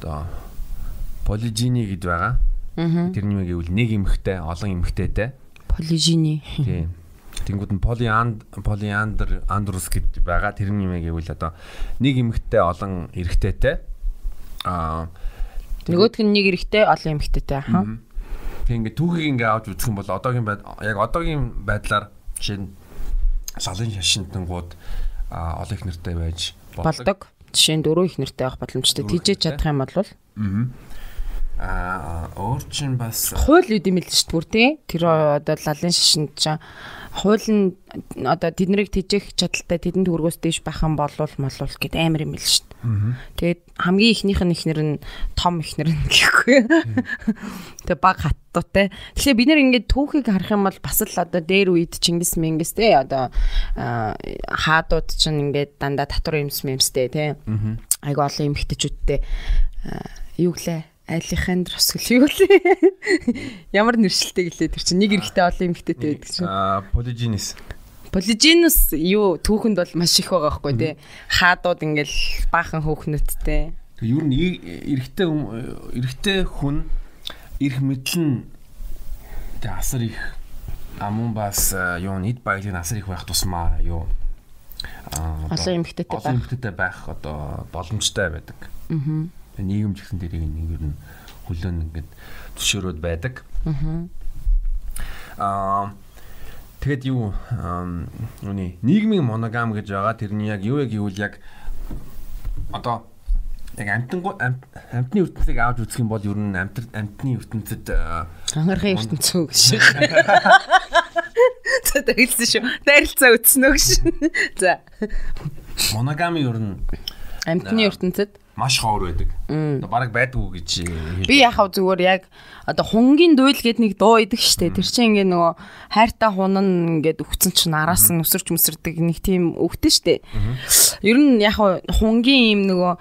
одоо полижини гэдэг байгаа. Тэрний үг гэвэл нэг эмэгтэй олон эмэгтэйтэй. Полижини. Тийм. Тэнгүүд нь полианд полиандр андрус гэж байгаа. Тэрний юм гэвэл одоо нэг эмэгтэй олон эрэгтэйтэй. Аа Нөгөөх нь нэг эрэхтэй олон эмэгтэйтэй хаа. тэг ингээ түүхийг ингээ авч үзэх юм бол одоогийн яг одоогийн байдлаар жишээ нь лалын шашинтангууд аа олон их нэртэй байж болдог. Жишээ нь дөрөв их нэртэй байх боломжтой. Тижээж чадах юм бол Аа өөр чин бас хууль үт юм л шүү дээ бүр тий. Тэр одоо лалын шашинд чинь хууль нь одоо тэднийг тижээх чадaltaй тэдэнд хүргөөс дэш байх юм болвол молвол гэд амар юм л шүү дээ. Тэгээд хамгийн ихнийх нь ихнэр нь том ихнэр нь гэхгүй. Тэгээ баг хаттуутай. Тэгэхээр бид нэр ингээд түүхийг харах юм бол бас л одоо дээр үед Чингис Мингис те одоо аа, хаадууд чинь ингээд дандаа татвар юмс юмстэй те. Айгу олон эмхтэйчүүдтэй аа, юу гэлээ Алехандр Росгөл юу лээ? Ямар нэршилтэй гэлээ тэр чинь нэг эрэхтэй олон эмэгтэйтэй байдаг чинь. аа полижинис Полижинус юу түүхэнд бол маш их байгаа байхгүй тий. Хаадууд ингээл баахан хөөхнөттэй. Тэг ер нь эрэгтэй эрэгтэй хүн эрх мэдлэн тэг асар их амун бас юу нийт баялагын асар их байх тусмаа юу аа, Олон эмэгтэйтэй олон байх. эмэгтэйтэй байх одоо боломжтой байдаг. Аа. Нийгэм ч гэсэн тэрийг нэг ер нь хүлээн ингээд зөвшөөрөөд байдаг. Аа. Тэгэд юу юуны нийгмийн моногам гэж байгаа тэрний яг юу яг гэвэл яг одоо яг амтан амтны ертөнцийг авч үзэх юм бол ер нь амт амтны ертөнцид ангархан ертөнцөө гэж. За тэгэлсэн шүү. Найралцаа үтснө гэж. За. Моногами ер нь амтны ертөнцид маш ховор байдаг. Бараг байдгүй гэж. Би яхав зүгээр яг одоо хунгийн дуйл гэд нэг дуу идэг штэ. Тэр чинь ингээ нөгөө хайртай хунан ингээд өгцөн чинь араас нь өсөрч мөсөрдөг нэг тийм өгтөн штэ. Ер нь яхав хунгийн юм нөгөө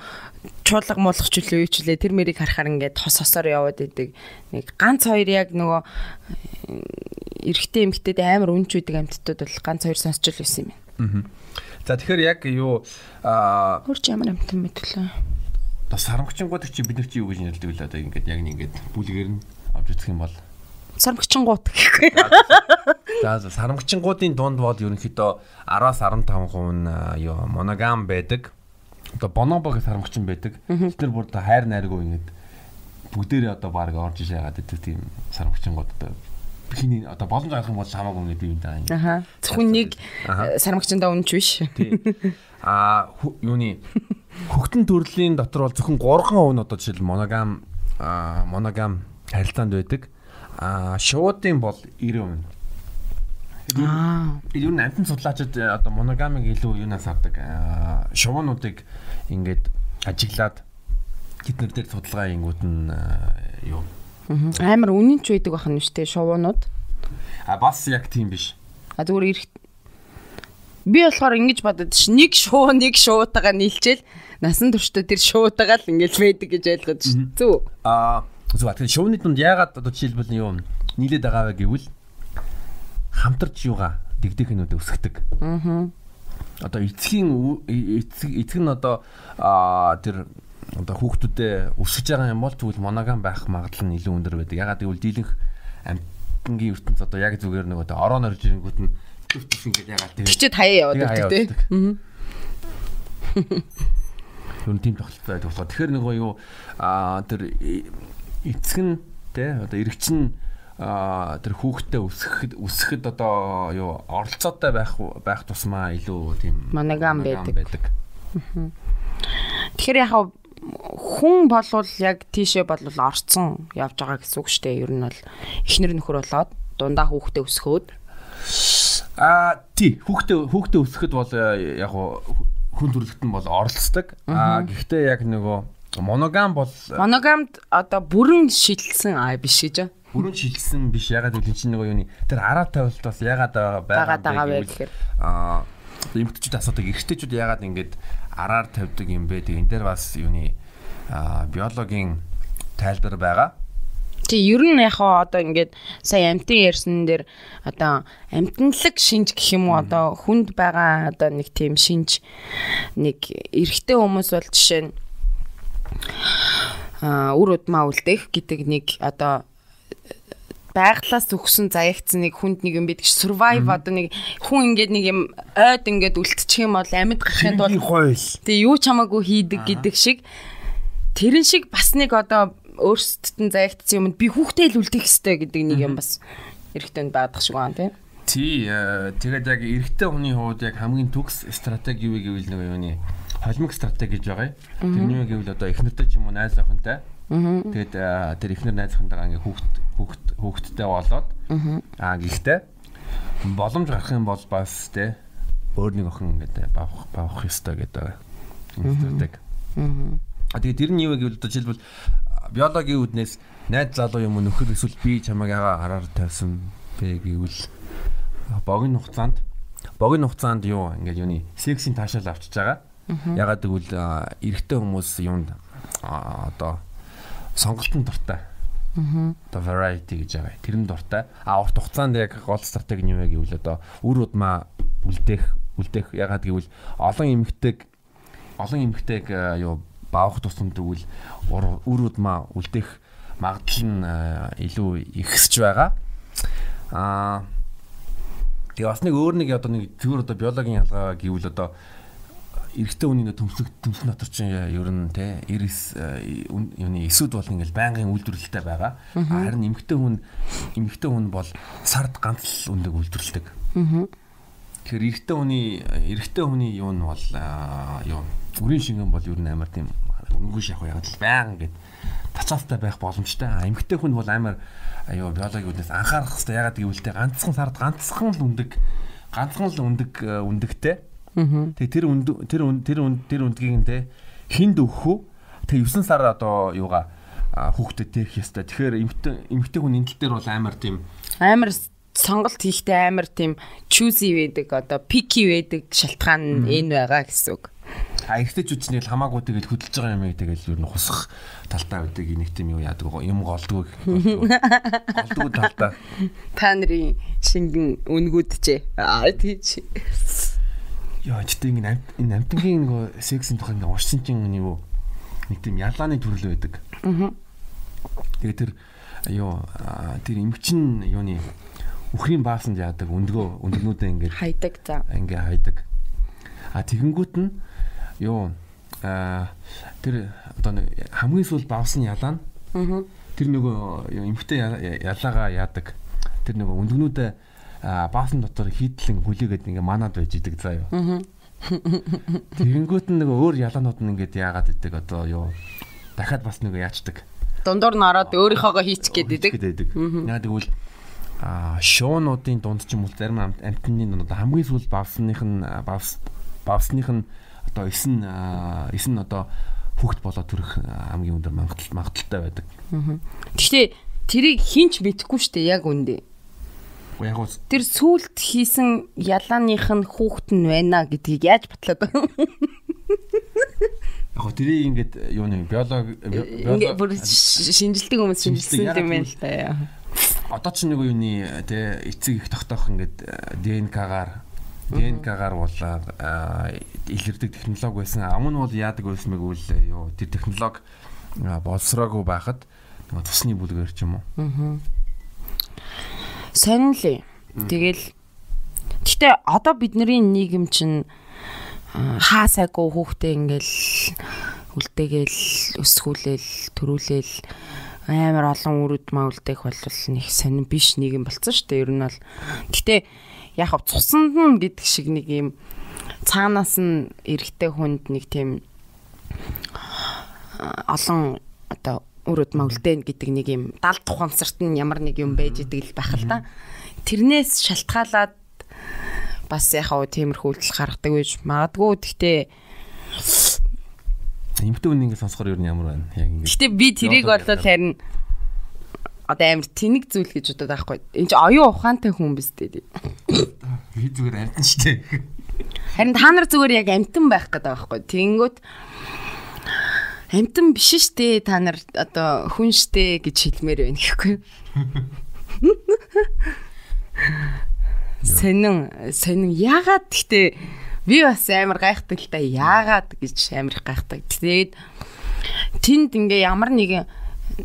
чуулга муулах ч үлээ юу ч үлээ тэр мэрийг харахаар ингээд хос хосоор яваад идэг. Нэг ганц хоёр яг нөгөө эрэгтэй эмэгтэйд амар үнч үүдэг амьтдууд бол ганц хоёр сонсч л байсан юм байна. За тэгэхээр яг юу аа хурц ямар амьтан мэтлээ. Одоо сарамгчингууд чи бид нар чи юу гэж нэрлэдэг вэ одоо ингээд яг нэг ингээд бүлгээр нь авч үзэх юм бол сарамгчингууд гэхгүй. За сарамгчингуудын дунд бол ерөнхийдөө 10-аас 15% нь юу моногам байдаг. Одоо бонобо гэх сарамгчин байдаг. Бид нар бүр одоо хайр найргүй ингээд бүгдээрээ одоо баг орж иш яагаад гэдэг тийм сарамгчингууд одоо хиний одоо боломж гарах юм бол хамаагүй ингээд биендээ ингээд. Аха. Зөвхөн нэг сарамгчиндаа үнч биш. Тий. А юуны хөхтөн төрлийн дотор бол зөвхөн 3% нь одоо жишээл моногам моногам харилцаанд байдаг. А шуудын бол 90%. Аа. Юу н амтан судлаачид э, одоо моногамыг илүү юунаас авдаг. Шуунуудыг ингээд ажиглаад тэднэр дээр судалгаа хийнгүүд нь юу амар үнэнч байдаг бахан нь штэ шуунууд. А бас яг тийм биш. А зүгээр би болохоор ингэж бодод ш нэг шуу нэг шуутагаа нийлчээл насан туршдаа тэр шуудаагаа л ингэж байдаг гэж ойлгож зү. Аа зүг. Тэгэхээр шууны дунд яагаад одоо жишээлбэл юу нийлээд байгаа вэ гэвэл хамтарч юугаа дэгдэхнүүд өсгдөг. Аа. Одоо эцгийн эцэг эцэг нь одоо тэр одоо хүүхдүүдэд өсөж байгаа юм бол тэгвэл моногам байх магадлал нь илүү өндөр байдаг. Ягаад гэвэл дийлэнх амтнгийн ертөнц одоо яг зүгээр нэг одоо ороо норж ирэнгүүт нь төвтөс ингээд ягаад тийм. Кичээд хаяа яваад байдаг тийм. Аа. Юу тийм тогтолцоо байдаг болохоор тэгэхээр нөгөө юу аа тэр эцэг нь те одоо эрэгчин тэр хүүхдээ өсгөхөд өсгөхөд одоо юу оролцоотой байх байх тусмаа илүү тийм моногам байдаг. Тэгэхээр яг хүн болвол яг тийшээ болвол орцсон явж байгаа гэсэн үг шүү дээ. Ер нь бол эхнэр нөхөр болоод дундаа хүүхдээ өсгөхөд а тий хүүхдээ хүүхдээ өсгөхөд бол яг хүн төрөлхтөн бол оролцдог. Аа гэхдээ яг нөгөө моногам бол моногамд одоо бүрэн шилжсэн аа биш гэж. Бүрэн шилжсэн биш ягаад гэвэл чинь нөгөө юуны тэр араа тавилт бас ягаад байгаа вэ гэхээр аа эмгтчүүд асуудаг эрэгтэйчүүд ягаад ингэж араар тавьдаг юм бэ? Тэг энэ дээр бас юуны биологийн тайлбар байгаа. Тий, ер нь яг одоо ингээд сая амтын ярьсан дээр одоо амтналаг шинж гэх юм уу одоо хүнд байгаа одоо нэг тийм шинж нэг эрэгтэй хүмүүс бол жишээ нь а үр удмаа үлдэх гэдэг нэг одоо байглаас өгсөн заягдсан нэг хүнд нэг юм бид гэж survive одоо нэг хүн ингээд нэг юм ойд ингээд үлдчих юм бол амьд гарахын тулд тий юу ч хамаагүй хийдэг гэдэг шиг тэрэн шиг бас нэг одоо өөрсдөд нь заягдсан юмд би хүүхдээ л үлдэх ёстой гэдэг нэг юм бас эрэгтэйнд баадах шиг байна тийм. Тий, э, тэгээд яг эрэгтэй хүний хувьд яг хамгийн төгс стратеги юу гэвэл нэг юуны холимог стратеги гэж байгаа. Тэрний юу гэвэл одоо эхнэртэй ч юм уу найз охинтой. Тэгээд э, тэр эхнэр найз охинтойгоо ингээ хүүхд хүүхд хүүхдтэй болоод аа гэхдээ боломж гарах юм бол бас те өөр нэг охин ингээд бавах бавах ёстой гэдэг. Стратеги. Аа тэгээд тэр нь юу гэвэл одоо жишээлбэл биологийн үүднээс найз залуу юм нөхөр эсвэл би чамайг яга хараар тавьсан бэ гэвэл богино хугацаанд богино хугацаанд юу ингээд юуны сексийн таашаал авчиж байгаа. Ягаад гэвэл эрэгтэй хүмүүс юунд одоо сонголтын дуртай. Одоо variety гэж байгаа. Тэрэн дуртай. А урт хугацаанд яг гол стратеги нь юу вэ гэвэл одоо үр удмаа үлдээх үлдээх ягаад гэвэл олон эмэгтэйг олон эмэгтэйг юу баах тусам тэгвэл үр удмаа үлдэх магадлал нь илүү ихсэж байгаа. Аа тэгээ бас нэг өөр нэг одоо нэг зүгээр одоо биологийн ялгаа гэвэл одоо эрэгтэй хүний төмсөг төмс дотор чинь ер нь те 90 юуны эсүүд бол ингээл байнгын үйлдвэрлэлтэй байгаа. Харин эмэгтэй хүн эмэгтэй хүн бол сард ганц л үндэг үйлдвэрлэдэг. Тэгэхээр эрэгтэй хүний эрэгтэй хүний юу нь бол юу үрийн шингэн бол ер нь амар тийм үнгүй шахах яг л баян ингээд тацаастай байх боломжтой. А эмгтэй хүн бол амар аюу биологийн үднээс анхаарах хэрэгтэй. Ягаад гэвэл тэ ганцхан сард ганцхан л үндэг ганцхан л үндэг э, үндэгтэй. Тэгээ тэр үнд тэр үнд тэр үнд тэр үндгийг нэ хинд өгөх үү? Тэгээ 9 сар одоо юугаа хүүхдэд тех ястай. Тэгэхээр эмгтэй эмгтэй хүн энэ тал дээр бол амар тийм амар сонголт хийхдээ амар тийм choosy байдаг одоо picky байдаг шалтгаан энэ байгаа гэсэн үг. А чинь л хамаагүй тэгэл хөдөлж байгаа юм тэгэл ер нь хусах талтай байдаг нэг тийм юу яадаг юм голдгоо голдгоо талтай. Та нарын шингэн үнгүүд ч аа тийч. Яа ч тийм энэ амтангийн нэг сексийн тухай ингээ уурсан чинь нэг юу нэг тийм ялааны төрөл байдаг. Аа. Тэгээ тэр юу тэр эмгчин юуны үхрийн баасанд яадаг өндгөө өндгнүүдээ ингээд хайдаг за. Ингээ хайдаг. А тэгэнгүүт нь юу а тэр одоо хамгийн сүүл баасан ялаа нь тэр нөгөө эмхтэй ялаага яадаг. Тэр нөгөө өндгнүүдээ баасан дотор хийдлэн хүлээгээд ингээ манад байж идэг заа юу тэгэнгүүт нь нөгөө өөр ялаанууд нь ингээд яагаад идэг? Одоо юу дахиад бас нөгөө яачдаг. Дундуур нь ороод өөрийнхоогоо хийчих гээд идэг. яа тэгвэл а шоунуудын дунд ч юм уу зарим амтны нууд хамгийн сүүл бавсных нь бавсных нь одоо 9 9 одоо хүүхд болоод төрөх хамгийн өндөр магадлал магадaltaй байдаг. Гэхдээ тэрийг хинч мэдэхгүй шүү дээ яг үндэ. Яг уу тэр сүулт хийсэн ялааных нь хүүхэд нь байна гэдгийг яаж батлаад байгаа юм? Яг тэрийг ингээд юу нэг биологи биологи шинжилдэг хүмүүс шинжилсэн юм байна л да. Одоо ч нэг юуны тэ эцэг их тогтоох ингээд ДНК-гаар ДНК-гаар болоод илэрдэг технологи байсан. Амн бол яадаг байсан мэг үл юу тэр технологи болсроогүй байхад тусны бүлгээр ч юм уу. Аа. Сонирхлээ. Тэгэл гэтээ одоо бидний нийгэм чинь хаа сайгүй хүүхдээ ингээл үлдээгээл өсгүүлээл төрүүлээл амар олон үрүүд маа үлдээх бол нэг сонир биш нийгэм болцсон шүү дээ. Ер нь бол гэтээ яг хав цусанд нь гэдэг шиг нэг юм цаанаас нь эрэгтэй хүнд нэг тийм олон одоо өрөөд мөвлдэн гэдэг нэг юм далд тухамсарт нь ямар нэг юм байж идэг л байх л да. Тэрнээс шалтгаалаад бас яхаа тиймэрхүү үйлдэл гаргадаг байж магадгүй гэхдээ эмхтэн үн ингэ сонсохоор юу ямар байна яг ингэ. Гэтэ би тэрийг бол харин одоо амар тэнэг зүйл гэж бодоод байхгүй. Энд чи оюун ухаантай хүн биз дээ. Би зүгээр амтан штэ. Харин та нар зүгээр яг амтан байх гэдэг байхгүй. Тэнгүүт амтан биш штэ та нар одоо хүн штэ гэж хэлмээр байна гэхгүй. Сэнэн сэнэн яагаад гэхдээ би бас амар гайхдаг л та яагаад гэж амар гайхдаг. Тэгээд тэнд ингээ ямар нэгэн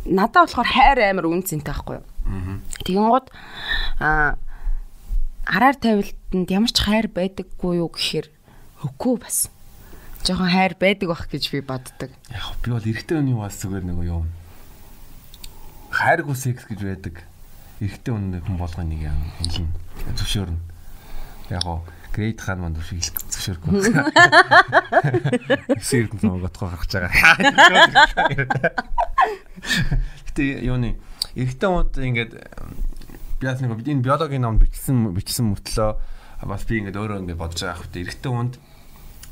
надад болохоор хайр амар үн цэнтэй байхгүй юу. Тэгэн гот а хараар тавилтанд ямар ч хайр байдаггүй юу гэхээр үгүй бас. Жохон хайр байдаг бах гэж би боддог. Яг би бол эрэгтэй хүний бас зүгээр нэг юм. Хайргүй секс гэж байдаг. Эрэгтэй хүн болгоны нэг юм хэлнэ. Зөвшөөрнө. Яг гоо грейд хаан манд шиг зөвшөөрөхгүй. Сэрдэн цомготхоо гарч байгаа. Гэтэ юуны эрэгтэй хүмүүс ингээд би бас нэг энэ биологийн ном бичсэн бичсэн мөртлөө бас би ингээд өөрөө ингээд бодож байгаа хэрэг эрэгтэй хүнд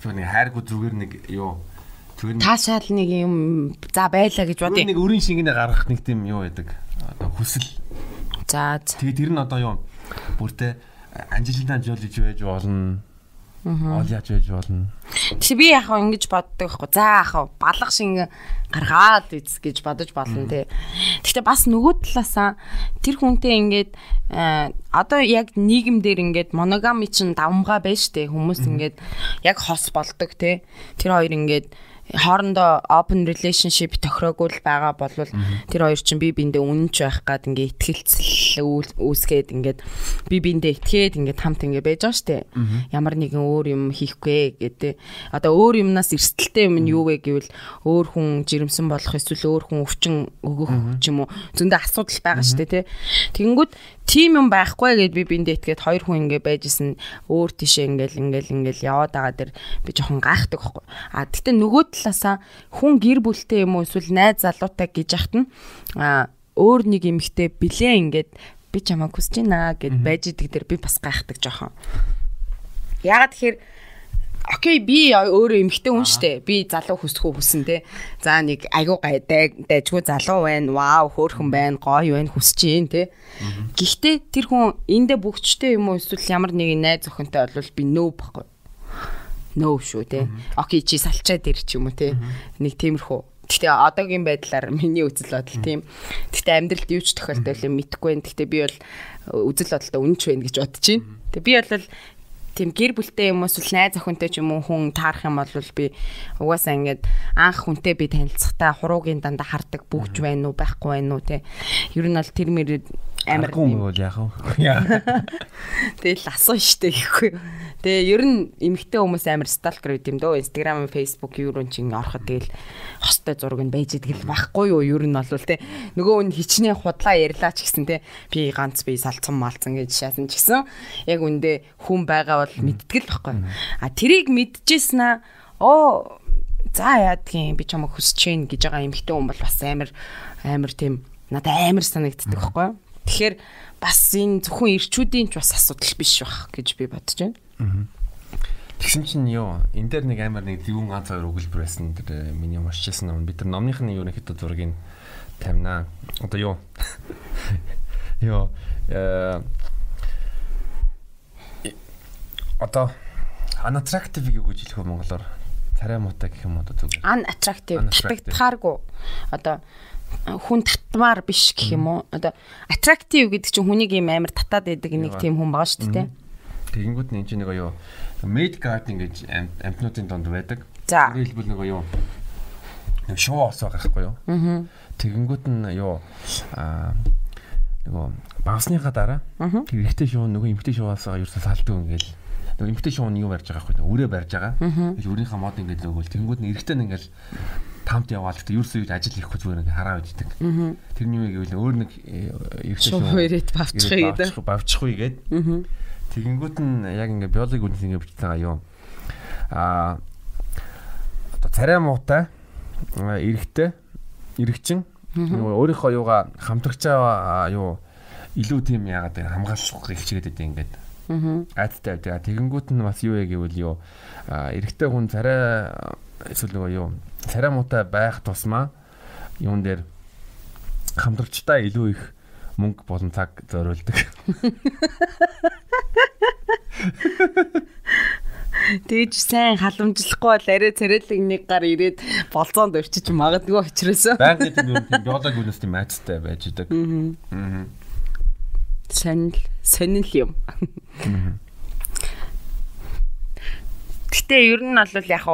нэг хайргүй зүгээр нэг юу таашаал нэг юм за байлаа гэж бодъё. Нэг өрийн шингэнэ гаргах нэг тийм юу байдаг. Одоо хүсэл. За. Тэгээд тэр нь одоо юу бүртээ Анжелина Жоли ч байж болно. Аа. яаж байж болно. Тэг би яг ингэж боддог байхгүй. За яг балга шиг гаргаад из гэж бодож болно те. Гэхдээ бас нөгөө талаасаа тэр хүнтэй ингээд одоо яг нийгэмдэр ингээд моногами чинь давмгаа байж штэ хүмүүс ингээд яг хос болдог те. Тэр хоёр ингээд хоорондоо open relationship тохироогүй байгаа бол тэр хоёр чинь би биндээ үнэнч байх гад ингээ ихтгэлцэл үүсгээд ингээд би биндээ итгээд ингээд хамт ингээ байж байгаа штэ. Ямар нэгэн өөр юм хийхгүй гэдэг. Одоо өөр юмнаас эрсдэлтэй юм нь юу вэ гэвэл өөр хүн жирэмсэн болох эсвэл өөр хүн өвчин өгөх ч юм уу зөндөө асуудал байгаа штэ тий. Тэгэнгүүт тим юм байхгүй гэд би биндээ итгээд хоёр хүн ингээ байжсэн өөр тишээ ингээл ингээл ингээл яваад байгаа дэр би жоохон гайхдаг байхгүй. А тэгтээ нөгөө талаасаа хүн гэр бүлтэй юм уу эсвэл найз залуутай гэж яхад нь а өөр нэг эмэгтэй билээ ингээд би чамаа хүсэж байна гэд байж идэг дэр би бас гайхдаг жоохон. Ягаад тэгэхээр Окей би өөрөө эмэгтэй хүн штэ. Би залуу хүсэх үү хүсэн те. За нэг айгуу гайдаг дайжгүй залуу байна. Вау хөөрхөн байна. Гоё байна хүсэж юм те. Гэхдээ тэр хүн эндэ бүгчтэй юм уу эсвэл ямар нэг найз охинтой болвол би нөө баггүй. Нөө шүү те. Окей чи салчаад ир ч юм уу те. Нэг тиймэрхүү. Гэхдээ одоогийн байдлаар миний үзэл бодол тийм. Гэхдээ амьдралд юу ч тохиолдол юм мэдэхгүй байна. Гэхдээ би бол үзэл бодолтой үнэнч байна гэж бодож байна. Тэгээ би бол тийм гэр бүлтэй юм уу эсвэл найз охинтой ч юм уу хүн таарах юм бол би угаасаа ингээд анх хүнтэй би танилцахтаа хуруугийн дандаа хардаг бүгж байна уу байхгүй байна уу те. Ер нь бол тэр мэр амар юм бол яах вэ? Тэгэл асуу штэ гэхгүй. Тэгээ ер нь эмэгтэй хүмүүс амар сталкер байд юм дөө. Инстаграм Facebook юу руу чинь ороход тэгэл хостой зураг нь байж идэл байхгүй юу? Ер нь бол те нөгөө нь хичнээн худлаа ярьлаа ч гэсэн те би ганц би салцсан малцсан гэж шаасан ч гэсэн яг үндэ хүн байгаа бол мэдтгэл байхгүй. А тэрийг мэдчихсэн аа оо за яадгийн би чамайг хүсэж гин гэж байгаа эмэгтэй хүн бол бас амар амар тийм надад амар санагддаг байхгүй тэгэхээр бас энэ зөвхөн ирчүүдийн ч бас асуудал биш байх гэж би бодож байна. Тэгсэн чинь юу энэ дээр нэг амар нэг зөвүүн ганц хоёр өгүүлбэр байсан тэр миний уншижсэн ном бид нар номных нь ерөнхийдөө зургийг тавина. Одоо юу Йоо э одоо unattractive юу гэж хэлэх вэ монголоор? Царай муутай гэх юм уу одоо зүгээр. Unattractive татагдахааргүй. Одоо хүн татмаар биш гэх юм уу? Одоо attractive гэдэг чинь хүнийг юм амар татаад байдаг нэг тийм хүн байгаа шүү дээ. Тэгэнгүүт нэг чинь нэг юу made garden гэж амтнуудын донд байдаг. За. Хэлбэл нэг юу нэг шоу ос байгаа байхгүй юу? Аа. Тэгэнгүүт нь юу аа нөгөө багсныхаа дараа тэр ихтэй шоу нөгөө эмхтэй шоуаас ерөөсөө салдаг ингээл нөгөө эмхтэй шоу нь юу барьж байгаа байхгүй өрөө барьж байгаа. Гэж өрийнхаа мод ингээд lögөөл тэгэнгүүт нь эргэтэй нь ингээл тамт яваал гэхдээ ерөөсөө юу ажил хийхгүй зүгээр ингээд хараа үйдэг. Тэрний юу гэвэл өөр нэг эргэтэй шоу ирээд бавчих гэдэг. Бавчихгүй гээд. Тэгэнгүүт нь яг ингээд биологи үндэс ингээд бичиж байгаа юу. Аа одоо царай муутай эргэтэй эргэчин нөгөө өөрийнхөө юугаа хамтрагчаа юу илүү тийм яагаад хамгаалах хичээгээд байдаг ингээд. Аа. Айдтай байдаг. Тэгэнгүүт нь бас юу яг гэвэл юу эрэгтэй хүн царай эсвэл нөгөө юу царай муутай байх тусмаа юун дээр хамтрагчтай илүү их мөнгө болон цаг зориулдаг. Тэгж сайн халамжлахгүй бол арай царайлаг нэг гар ирээд болцоонд өрчиж магадгүй очроосоо. Байнгын тийм юм биологи үнэс тийм айцтай байж идэг. Аа. Сонил сонил юм. Гэтэ ер нь бол яг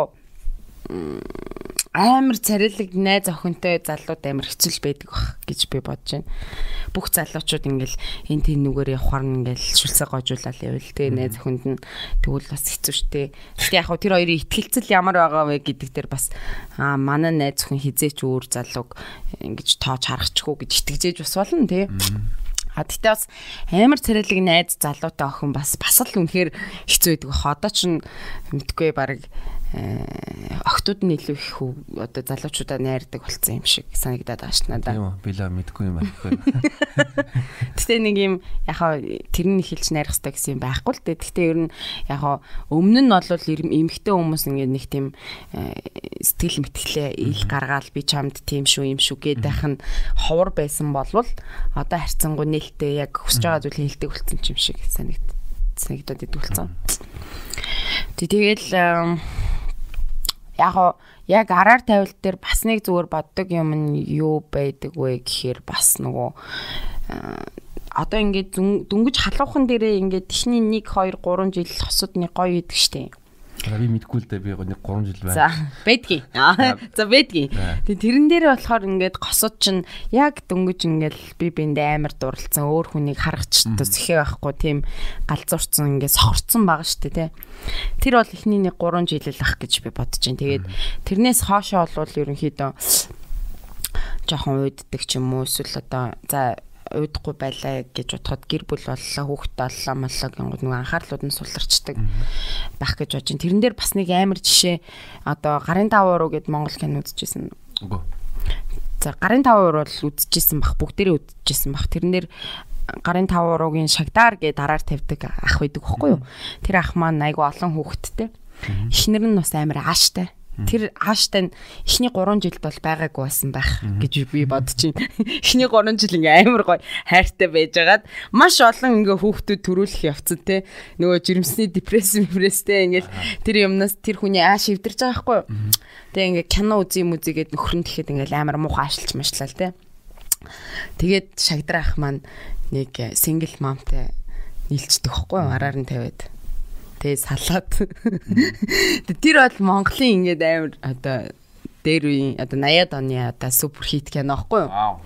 амар царилэг найз охинтой залууд амар хэцүү байдаг бах гэж би бодож байна. Бүх залуучууд ингээл энэ тийм нүгээр явахаар ингээл шүлсээ гожуулаад явал тэ найз охинд нь тэгвэл бас хэцүү шттэ. Гэтэ яг тэр хоёрын ихтгэлцэл ямар байгаа вэ гэдэг дээр бас аа манай найз охин хизээч өөр залууг ингэж тоож харахчихгүй гэж итгэжээж бас болно тэ. А тэгтээ бас амар царилэг найз залуутай охин бас бас л үнэхээр хэцүү байдаг. Одоо ч мэдгүй баг охтууд нь илүү их одоо залуучуудаа найрдаг болсон юм шиг санагдаад байгаа ш надаа. Тийм үү, би л мэдгүй юм байна. Гэтэ нэг юм яхаа тэрний хэлж найрах хэрэгтэй гэсэн юм байхгүй л дээ. Гэтэ ер нь яхаа өмнө нь бол эмэгтэй хүмүүс ингээд нэг тийм сэтгэл мэтгэлээ ил гаргаал би чамд тийм шүү юм шүү гэдэг байх нь ховор байсан болвол одоо харьцангуй нээлттэй яг хүсэж байгаа зүйл хэлдэг болсон юм шиг санагд санагдаад идэгүүлсэн. Тэгэл яг яг араар тавилт дээр бас нэг зүгээр боддог юм нь юу байдаг вэ гэхээр бас нөгөө одоо ингээд дүнгиж халуухан дээрээ ингээд тишний 1 2 3 жил хосууд нэг гоё идэг штеп би мэдгүй л дээ би нэг 3 жил байна. За байдгийн. За байдгийн. Тэгээ тэрэн дээр болохоор ингээд госууд чинь яг дөнгөж ингээд би биэндээ амар дурлцсан өөр хүнийг харгач зэхээ байхгүй тийм галзуурцсан ингээд сохорцсон байгаа шүү дээ тий. Тэр бол эхний нэг 3 жил л ах гэж би бодож байна. Тэгээд тэрнээс хоошоо бол ерөнхийдөө жоохон уйддаг ч юм уу эсвэл одоо за уйдахгүй байлаа гэж бодоход гэр бүл боллоо хүүхдтэй боллоо моллоо гингууд нөгөө анхаарлууд нь суларчдаг байх гэж бодож байна. Тэрэн дээр бас нэг амар жишээ одоо гарын тавуу гэд Монгол кино үзчихсэн. Үгүй. За гарын тавуур бол үзчихсэн бах бүгдээрээ үзчихсэн бах. Тэрнэр гарын тавууругийн шагдар гэ дараар тавьдаг ах байдаг байхгүй юу? Тэр ах маань айгу олон хүүхэдтэй. Эхнэр нь бас амар ааштай. Тэр ааштай нь эхний 3 жилд бол байгаагүй байсан байх гэж би бодож байна. Эхний 3 жил ингээ амар гоё хайртай байжгаад маш олон ингээ хүүхдүүд төрүүлэх явцсан те. Нөгөө жирэмсний депресс депресстэй ингээл тэр юмнаас тэр хүний ааш өвдөрж байгаа байхгүй? Тэгээ ингээ кино үзье юм үзье гэд нөхөр нь тэгэхэд ингээл амар муухай аашилж машлаа те. Тэгээд шагдрах маань нэг сингл мамтай нийлцдэг юу? Араар нь тавиад Тэ салаад. Тэр бол Монголын ингээд амар одоо дээр үеийн одоо 80-ад оны одоо супер хит кино аахгүй юу?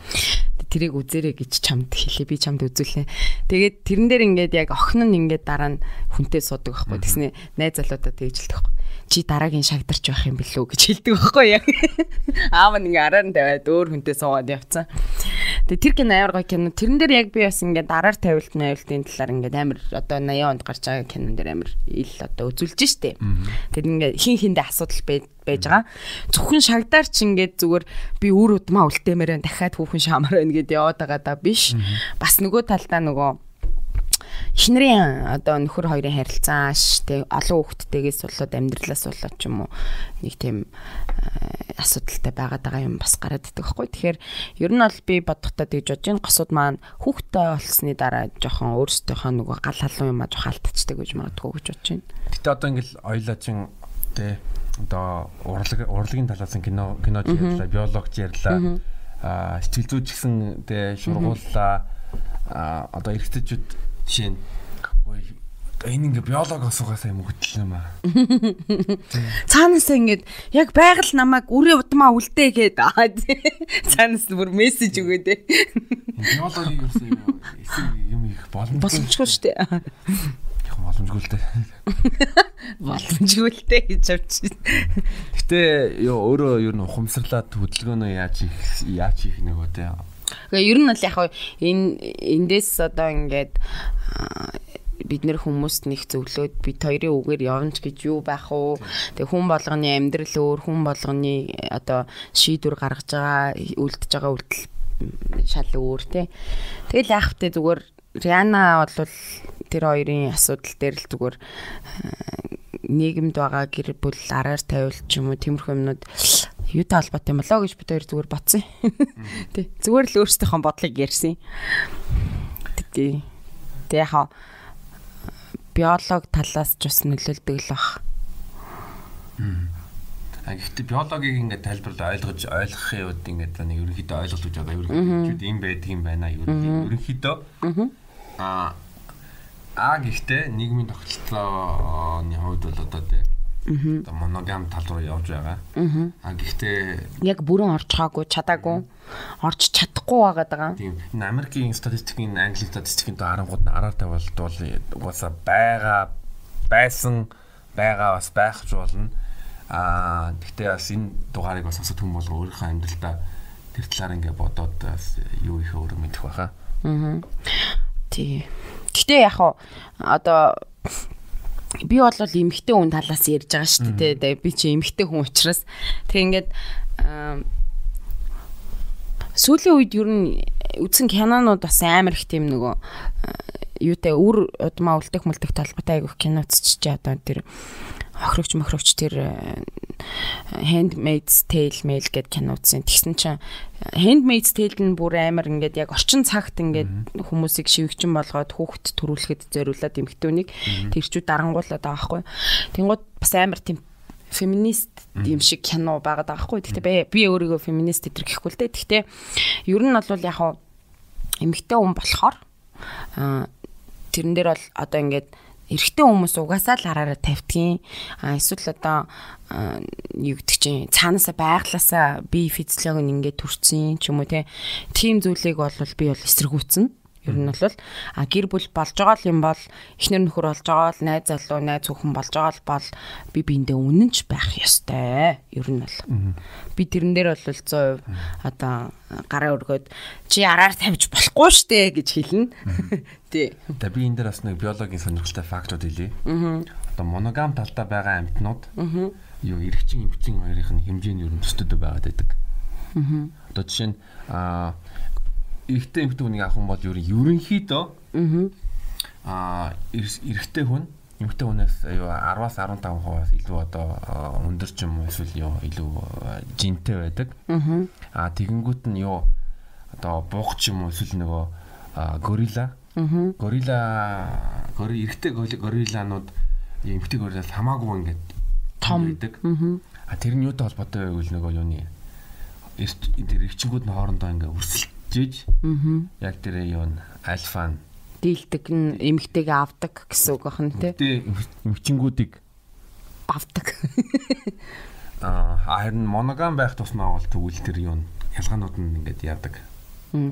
Тэрийг үзээрэй гэж чамд хэлээ. Би чамд үзүүлээ. Тэгээд тэрэн дээр ингээд яг охин нь ингээд дараа нь хүнтэй суудаг байхгүй. Тэснэ найз залуудаа тэгж хэлдэг байхгүй чи дараагийн шагдарч байх юм билүү гэж хэлдэг байхгүй яг. Аав нь ингээ араар нь тавиад өөр хүнтэй суугаад явцсан. Тэгээ тэр кино амар гоё кино. Тэрэн дээр яг би бас ингээ дараар тавилт навилтын талаар ингээ амар одоо 80 онд гарч байгаа кинон дээр амар ил одоо үзүүлж штэ. Тэр ингээ хин хиндэ асуудал байж байгаа. Зөвхөн шагдаар ч ингээд зүгээр би үр удмаа үлдээмээрэн дахиад хүүхэн шаамаар байна гэд яваад байгаа да биш. Бас нөгөө талдаа нөгөө эхнэрийн одоо нөхөр хоёрын харилцаа штэ олон хүүхдтэйгээс болоод амьдралаас болоод ч юм уу нэг тийм э, асуудалтай байгаад байгаа юм бас гараад идэх байхгүй. Тэгэхээр ер нь бол би бодохдоо тэгж бодож байна. Госууд маань хүүхдтэй болсны дараа жоохон өөрсдийнхөө нөгөө гал халуун юм а жоох алдчихдаг гэж магадгүй гэж бодож байна. Гэтэ одоо ингээл ойлоочин тэ одоо урлаг урлагийн талаас нь кино киноч ярьлаа, биологч ярьлаа. Аа сэтгэл зүйч гэсэн тэ шургууллаа. Аа одоо эргэжтэйчүүд Жишээ нь энэ ингээ биолог асуугаас юм хөтлөн юм аа. Цаанаасаа ингээд яг байгаль намайг үрээ удмаа үлдээ гээд цаанаас бүр мессеж өгөөд. Биологийн ерөөсөө юм их боломжгүй. Боломжгүй шүү дээ. Яг боломжгүй л дээ. Боломжгүй л дээ гэж авчих. Гэтэ ёо өөрөө ер нь ухамсарлаад хөдөлгөөнөө яаж их яаж их нөгөө те Тэгээ ер нь бол яг энэ эндээс одоо ингээд бид нэр хүмүүст нэг зөвлөөд бид хоёрын үгээр явна гэж юу байх вэ? Тэгээ хүн болгоны амьдрал өөр, хүн болгоны одоо шийдвэр гаргаж байгаа, үлдэж байгаа үйлдэл шал өөр тий. Тэгэл яах вэ зүгээр Риана бол тэр хоёрын асуудал дээр л зүгээр нийгэмд байгаа гэр бүл араар тавиул ч юм уу тиймэрхүү юмнууд юутай холбоотой юм болоо гэж бид хоёр зүгээр бодсон. Тий. Зүгээр л өөрсдийнхөө бодлыг ярьсан. Тий. Тэг яхаа биолог талаас ч бас нөлөөлдөг л бах. А гэхдээ биологийг ингээд тайлбарлаа ойлгож ойлгохын үед ингээд нэг ерөнхийдөө ойлголт байгаа ерөнхийдөө ийм байдаг юм байна ерөнхийдөө. Аа а гэхдээ нийгмийн тогтолцооны хувьд бол одоо тий Одоо моногам тал руу явж байгаа. Аа гэхдээ яг бүрэн орж байгаагүй, чадаагүй, орж чадахгүй байгаад байгаа. Тийм. Америкийн статистикийн, Английн статистикийн харангууд араар тавилт бол угаасаа байгаа байсан байгаа бас байх ч болно. Аа гэхдээ бас энэ дугаарыг бас асууд хүм болго өөрийнхөө амьдралдаа тэр талаар ингээ бодоод юу их өөр мэдэх байхаа. Аа. Тий. Гэтэ яг одоо би бол эмгтэй хүн талаас ярьж байгаа шүү дээ. Тэгээ би чи эмгтэй хүн учраас тэг ингээд сүүлийн үед ер нь үзсэн кинонууд бас амар их тийм нөгөө юутай үр удмаа үлдэх мүлдэх талбартай айгүйх кино үзчихэж одоо тэр охрогч мохрогч тэр handmaid's tale mail гэд кино үзсэн. Тэгсэн чинь handmaid's tale нь бүр амар ингээд яг орчин цагт ингээд хүмүүсийг шивгчин болгоод хүүхэд төрүүлэхэд зориулаад эмхтөнийг тэрчүүд дарангуулад байгаа байхгүй. Тэнгууд бас амар тийм феминист юм шиг кино байгаад байгаа хгүй. Гэхдээ би өөрийгөө феминист гэдэр гэхгүй л дээ. Гэхдээ ер нь бол яг эмэгтэй хүн болохоор тэрэн дээр бол одоо ингээд эрэгтэй хүмүүс угаасаа л хараараа тавьдгийн. А эсвэл одоо юу гэдэг чинь цаанаасаа байглаасаа би физиологи нь ингээд төрсэн ч юм уу. Тим зүйлийг бол би бол эсэргүүцэн. Ер нь бол а гэр бүл болж байгаа л юм бол эхнэр нөхөр болж байгаа л найз залуу найз хүүхэн болж байгаа л бол би биэндээ үнэнч байх ёстой. Ер нь бол. Би тэрэн дээр бол 100% одоо гараа өргөөд чи араар тавьж болохгүй штэ гэж хэлнэ. Тий. За би энэ дээр бас нэг биологийн сонирхолтой фактууд хэлье. Одоо моногам талдаа байгаа амьтнууд юу эргэжин эмчийн хоёрын хэмжээ нь ер нь төсдөд байгаад байдаг. Одоо жишээ нь аа эрэгтэй эмэгтэй хүнийг авах юм бол ер нь ерөнхийдөө аа эрэгтэй хүн эмэгтэй хүнээс юу 10-аас 15%-аас илүү одоо өндөр ч юм уу эсвэл юу илүү жинтэй байдаг. Аа тэгэнгүүт нь юу одоо буух ч юм уу эсвэл нөгөө горилла. Горилла гори эрэгтэй горилланууд эмэгтэй гориллаас хамаагүй ингээд том байдаг. А тэр нь юутай холбоотой вэ гэвэл нөгөө юуны тэр эрчингүүд нь хоорондоо өрсөлдөж яг тэр юу н альфа нь дийлдэг нь эмгтэйгээ авдаг гэсэн үг байна тий. Эмчингүүдийг авдаг. Аа харин моногам байх тусмаа бол тэгвэл тэр юу н ялгаанууд нь ингээд яадаг. Аа.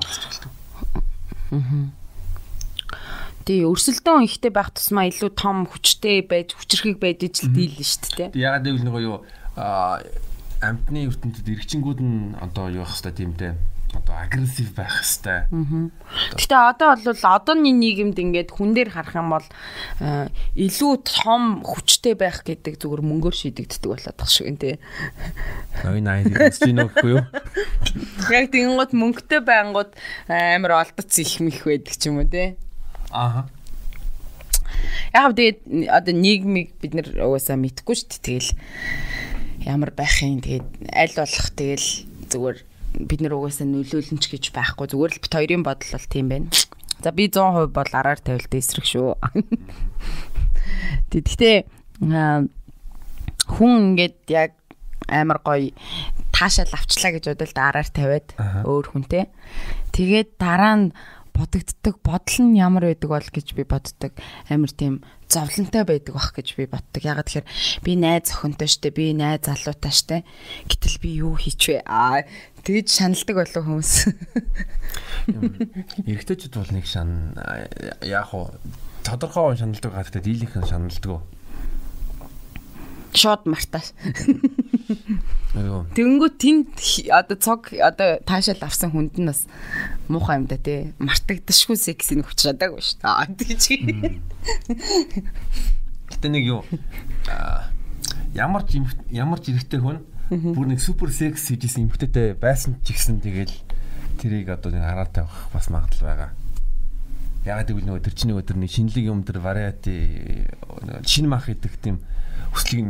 Тий, өрсөлдөөн ихтэй байх тусмаа илүү том хүчтэй байж хүчрхэг байж ижил дийлнэ шүү дээ. Ягаад гэвэл нөгөө юу амтны ертөнцид эргчингүүд нь одоо юу байх хэвээр тиймтэй одоо агрессив байх хэвээр. Гэтэ одоо бол одооний нийгэмд ингээд хүн дээр харах юм бол илүү том хүчтэй байх гэдэг зүгээр мөнгөөр шийдэгддэг болоод тах шиг нэ. Ой наа хэлж гин үгүй юу? Яг тэгэнгუთ мөнгөтэй байнгут амар олдоц их мэх байдаг ч юм уу те. Аа. Яг тэгээд одоо нийгмийг бид нэр угаасаа мэдгүй шүү дээ. Тэгэл ямар байх юм тэгээд аль болох тэгэл зүгээр бид нэр угаасаа нөлөөлнч гэж байхгүй зүгээр л бит хоёрын бодол бол тийм байна. За би 100% бол араар тавилт эсрэг шүү. Тэгэхдээ хүн ингээд яг амар гоё таашаал авчлаа гэж бодвол араар тавиад өөр хүнтэй. Тэгээд дараа нь бодогддог бодол нь ямар байдаг бол гэж би боддог. Амар тийм зовлонтой байдаг бах гэж би боддог. Ягаад тэгэхээр би найз охинтой штэ, би найз залуутай штэ. Гэтэл би юу хийчвэ? Аа тэгж шаналдаг болов хүмүүс. Эрэгтэйчүүд бол нэг шан яг уу тодорхой шаналдаг гадтай дийлийнхэн шаналдаг. Шот мартаа. Тэнгүү тэнд одоо цог одоо таашаал авсан хүнд нь бас муухай юм да тий. Мартагдашгүй сексийг хүч чадаагүй шүү дээ. Тэгж. Гэтэ нэг юу ямар ч ямар ч эрэхтэй хүн бүр нэг супер секс хийжсэн эмхтэйтэй байсан ч гэсэн тэгэл тэрийг одоо нэг хараад тавих бас магадлал байгаа. Ягаад гэвэл нөгөө тэр чинь нөгөө тэр нэг шинэлэг юм тэр вариати шинэ мах идэх тийм хүслийг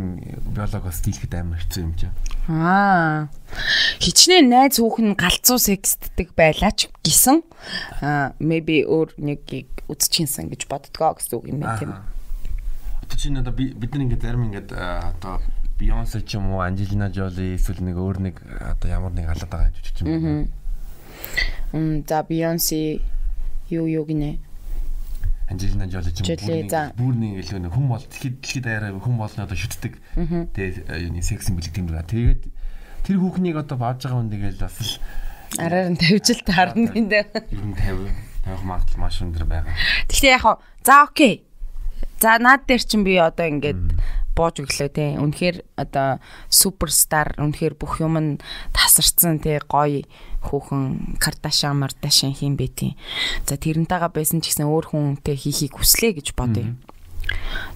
биологоос дийлэхэд амар хэцүү юм чинь. Аа. Хичнээн найз хүүхэн галзуу секстдэг байлаа ч гисэн аа maybe өөр нэгийг үзчихсэн гэж боддгоо гэсэн үг юм байна тийм. Одоо чинь одоо бид нар ингээд зарим ингээд одоо Beyoncé ч юм уу Angelina Jolie эсвэл нэг өөр нэг одоо ямар нэг алаад байгаа юм ч юм. Мм за Beyoncé юу юу гинэ Анжелина Жоли ч бүрний илүү нэг хүм бол дэлхийд дэлхийд даяараа хүм болно одоо шүтдэг. Тэгээ юуны секс симбол тийм даа. Тэгээд тэр хүүхнийг одоо бааж байгаа хүн тэгэл бас араар нь тавьж л таарна гэдэг. Ер нь 50 тавих магадлал маш өндөр байгаа. Гэхдээ яг за окей. За наад дээр чинь би одоо ингээд бууж өглөө те. Үнэхээр одоо суперстар үнэхээр бүх юм нь тасарсан те гоё хүүхэн Кардашиан Мардашиан хийм бэ тийм. За тэрнтэйгээ байсан ч гэсэн өөр хүнтэй хийхийг хүслээ гэж бодъё.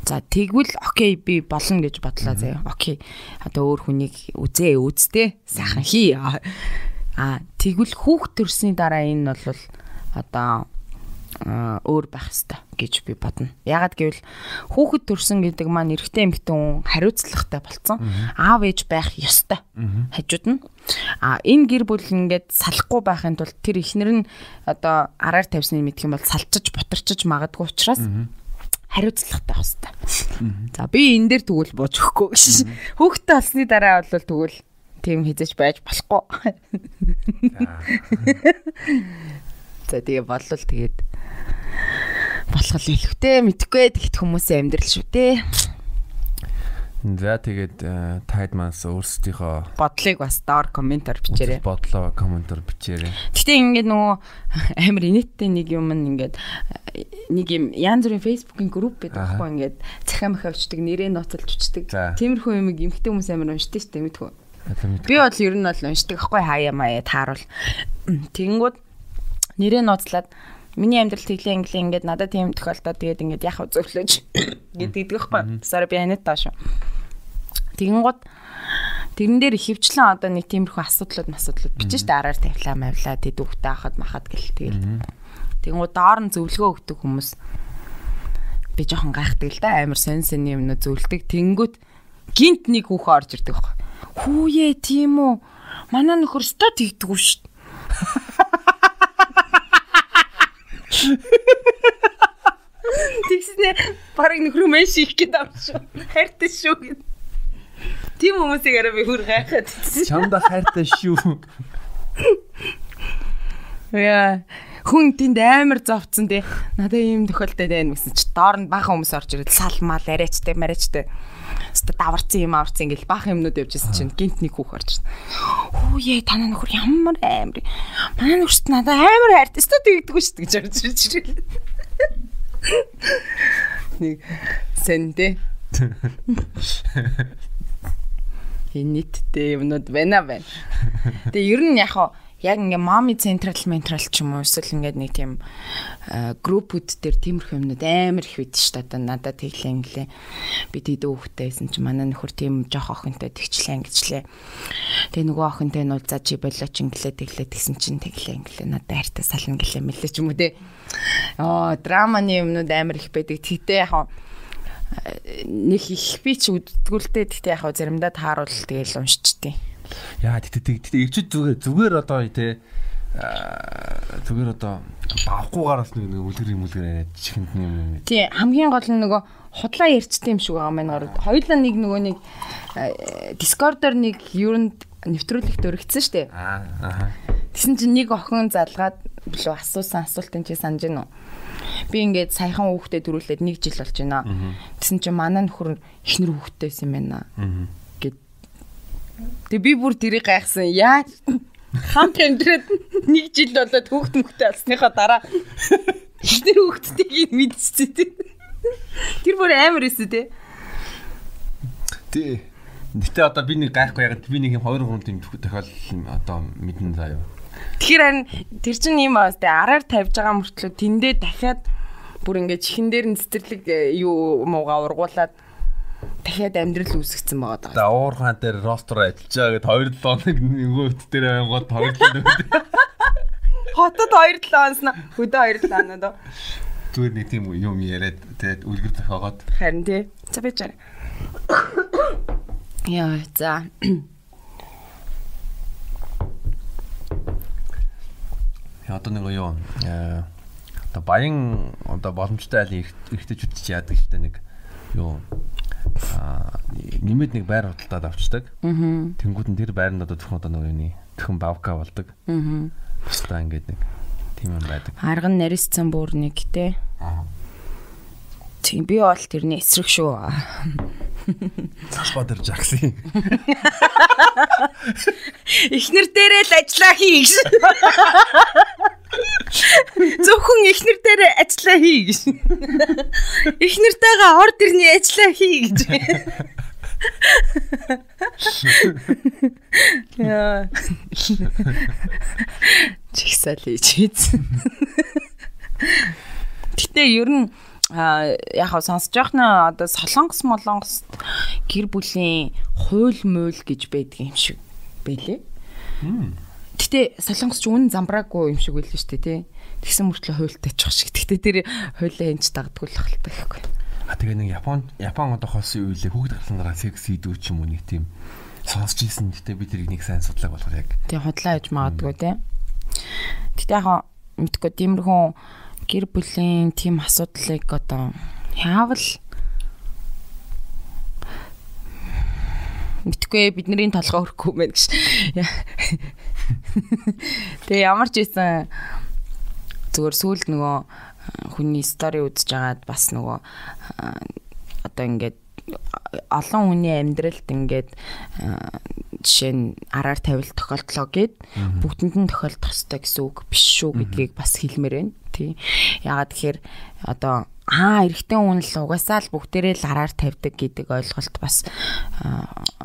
За тэгвэл окей би болно гэж бодлоо заяа. Окей. Одоо өөр хүнийг үзээ үзтээ сайхан хий. А тэгвэл хүүхд төрсний дараа энэ бол одоо өөр байх хэвээр гэж би бодно. Ягаад гэвэл хүүхэд төрсөн гэдэг маань эрэгтэй эмэгтэй хүн хариуцлагатай болцсон. Аав ээж байх ёстой. Хажууд нь. А энэ гэр бүл ингээд салахгүй байхын тулд тэр ихнэр нь одоо араар тавьсныг мэдэх юм бол салчиж бутарчиж магадгүй учраас хариуцлагатай байх хэвээр. За би энэ дээр тэгвэл бууж өгөхгүй гэж. Хүүхдтэй олсны дараа бол тэгвэл тийм хизэж байж болохгүй. За тэгээ болвол тэгээд болох л илүүтэй мэдхгүй тэгэхэд хүмүүсийн амьдрал шүү дээ. За тэгээд э, таад манс өөрсдийнхөө Бодлыг бас доор комментаар бичээрэй. бодлоо комментор бичээрэй. Гэтэ ингээд нөгөө амар инээдтэй нэг юм ингээд э, нэг юм янз бүрийн фейсбુકийн групп байдаг байхгүй ингээд цахиа махаа өчтөг нэрээ өчтөг. За. Тиймэрхүү юм эмхтэй хүмүүс амар уншдаг шүү дээ мэдгүй. Би бол ер нь бол уншдаг байхгүй хаяа маяа тааруул. Тэнгүүд нэрээ ноцлаад миний амьдрал тэглээ инглээ ингээд надад тийм тохиолдоод тэгээд ингээд яхав зөвлөж гэдэг байхгүй. Сара би анаа тааш. Тэгэнгүүт тэрэн дээр ихэвчлэн одоо нэг тиймэрхүү асуудлууд масуудлууд бичэн штэ араар тавилаа мавлаа тэд үхтэй хахад махад гэл тэгэл. Тэгэнгүүт доор нь зөвлөгөө өгдөг хүмүүс би жоохон гайхдаг л да амар сонь сонь юмнууд зөвлөдөг. Тэнгүүт гинт нэг хүүхэн орж ирдэг байхгүй. Хүүе тийм үү? Манай нөхөр ста тэгдэггүй шүү. Тэгснэ барыг нөхрөө мэн шийх гээд авч шүү. Хайртай шүү гэд. Тийм хүмүүсийг арай би хүр гайхаад. Чамда хайртай шүү. Яа. Хүн тэнд амар зовцсон тий. Надад ийм тохиолдол байна гэсэн чи доор нь бахан хүмүүс орж ирээд салмал арайчтай марайчтай. Өстө даварцсан юм аварцсан ингээл бахан юмнууд явжсэн чинь гинт нэг хүүх орж ирсэн. Хүүе танаа нөхөр ямар амар. Манай нөхөрт надад амар хайртай. Өстө тэгдэггүй шүү гэж орж ирж ирэл. Нэг сэндэ. Инэттэй юмнууд байна байна. Тэгээ ер нь яг хаа яг ингээ мами централ ментрал ч юм уу эсвэл ингээд нэг тийм группүүд дээр тиймэрхүү юмнууд амар их бид шүү дээ. Надад тэглээ инглээ. Би тэд өөхтэйсэн чи манай нөхөр тийм жоох охинтой тэгчлээ ингэчлээ. Тэгээ нөгөө охинтой нь бол за чи болоо ч инглээ тэглээ тэгсэн чинь тэглээ инглээ надад хайртай сална гэлээ мэлээ ч юм уу те. Оо драманы юмнууд амар их байдаг. Тэгтээ яг хаа нэг их би ч үдгүүлтэй гэхдээ яг заримдаа тааруул тэгэл уншчихдээ. Яа тэгтээ тэгтээ ирчүүд зүгээр зүгээр одоо тий аа, зүгээр одоо бавхгүйгаараас нэг нэг үлгэр юм үлгэр чихэнд юм. Тий хамгийн гол нь нөгөө худлаа ярьчтай юм шиг байгаа маань гарууд. Хоёулаа нэг нөгөө нэг дискордоор нэг юунд нэвтрүүлэгт өргөцсөн штэ. Аа. Тэсэн чинь нэг охин залгаад билүү асуусан асуултын чи санаж гинөө. Би ингээд саяхан хүүхдэд дөрүүлээд нэг жил болж байна. Тэсэн чинь манай нөхөр ихнэр хүүхдтэйсэн юм байна. гэд. Тэг би бүр тэрийг гайхсан. Яаж хамт амьдраад нэг жил болоод хүүхд мөхтэй алсныхаа дараа ихнэр хүүхдтэйг мэдчихсэн тий. Тэр бүр амар эсэ тий. Тий. Гэтэ одоо би нэг гайхгүй ягаад би нэг юм 2 3 тийм тохиолдол одоо мэдэн заяа. Тэгэхээр харин тэр чинь юм аа тэ араар тавьж байгаа мөртлөө тэндээ дахиад бүр ингээд чихэн дээр нь цэцэрлэг э, юу мууга ургуулад дахиад амьдрал үүсгэсэн байгаа даа. За уурхаан дээр ростор ажиллаж байгаа гэд 2 7 хоног нөгөө хөт дээр ангууд тоглолоо. Хотод 2 7 онсноо хөдөө 2 7 оноо доо. Зүгээр нэг тийм юм яриад тэгээд үлгэр зохиогоод Харин тий. За би чараа. Яа за. Яа, одоо нэг юу э одоо баян одоо боломжтой айлын эргэжтэйчүүд ч яадаг штэ нэг юу нэмээд нэг байр худалдаад авчдаг. Тэнгүүд нь тэр байранд одоо зөвхөн одоо нэг юуны зөвхөн бавка болдог. Аа. Бasta ингээд нэг тийм юм байдаг. Арга нь нарийцсан бүр нэг те. Тийм би бол тэрний эсрэг шүү. Цалбаа дээр жагсан. Эхнэр дээрээ л ажиллаа хий гэж. Зөвхөн эхнэр дээрээ ажиллаа хий гэж. Эхнэртэйгээ ор дэрний ажиллаа хий гэж. Яа. Чигсаал хийж. Гэтэ ер нь яг хаа сонсож яхна одоо солонгос молонгос гэр бүлийн хууль мууль гэж байдаг юм шиг байлээ. Гэтэ солонгос ч үнэн замбраагүй юм шиг байлээ шүү дээ тий. Тэгсэн мөртлөө хуультай ч шиг. Гэтэ тэр хуулиа энэ ч дагдгүй л ахaltaа гэхгүй. А тэгээ нэг Япон Япон одоо хоосон үеэлээ хүүхд гарсанараа секс идүү ч юм уу нэг тийм сонсч ийсэн. Гэтэ би тэрийг нэг сайн судлаг болохоор яг Тэг худлаа яж магадгүй тий. Гэтэ яг мэдгүй тиймэрхүү гэр бүлийн тийм асуудлыг одоо яавал мэдгүй бидний толгой өрөхгүй мэн гэж. Тэгээ ямар ч ийсэн зүгээр сүлд нөгөө хүний стори үзэж байгаад бас нөгөө одоо ингээд олон хүний амьдралд ингээд жишээ нь араар тавил тохиолдлоо гэд бүгдэнд нь тохиолдох ёстой гэсэн үг биш шүү гэдгийг бас хэлмээр байна. Тий. Ягаад тэгэхээр одоо аа эрэгтэй хүн л угаасаа л бүгдээрээ л араар тавьдаг гэдэг ойлголт бас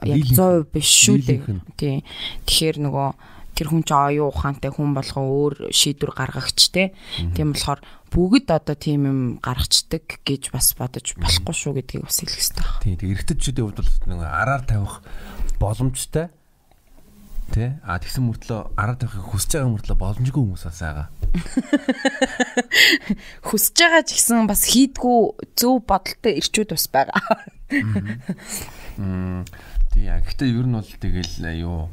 яг 100% биш шүү дээ. Тий. Тэгэхээр нөгөө тэр хүн ч оюун ухаантай хүн болгоо өөр шийдвэр гаргагч те. Тийм болохоор бүгд одоо тийм юм гаргацдаг гэж бас бодож болохгүй шүү гэдгийг бас хэлэх хэрэгтэй байна. Тийм тийм эргэжтэйчүүдийн хувьд бол нэг араар тавих боломжтой тий а тэгсэн мөртлөө араар тавихыг хүсэж байгаа мөртлөө боломжгүй хүмүүс бас байгаа. Хүсэж байгаа ч гэсэн бас хийдгүү зөв бодолтой ирчүүд бас байгаа. Тий а гэхдээ ер нь бол тэгэл юу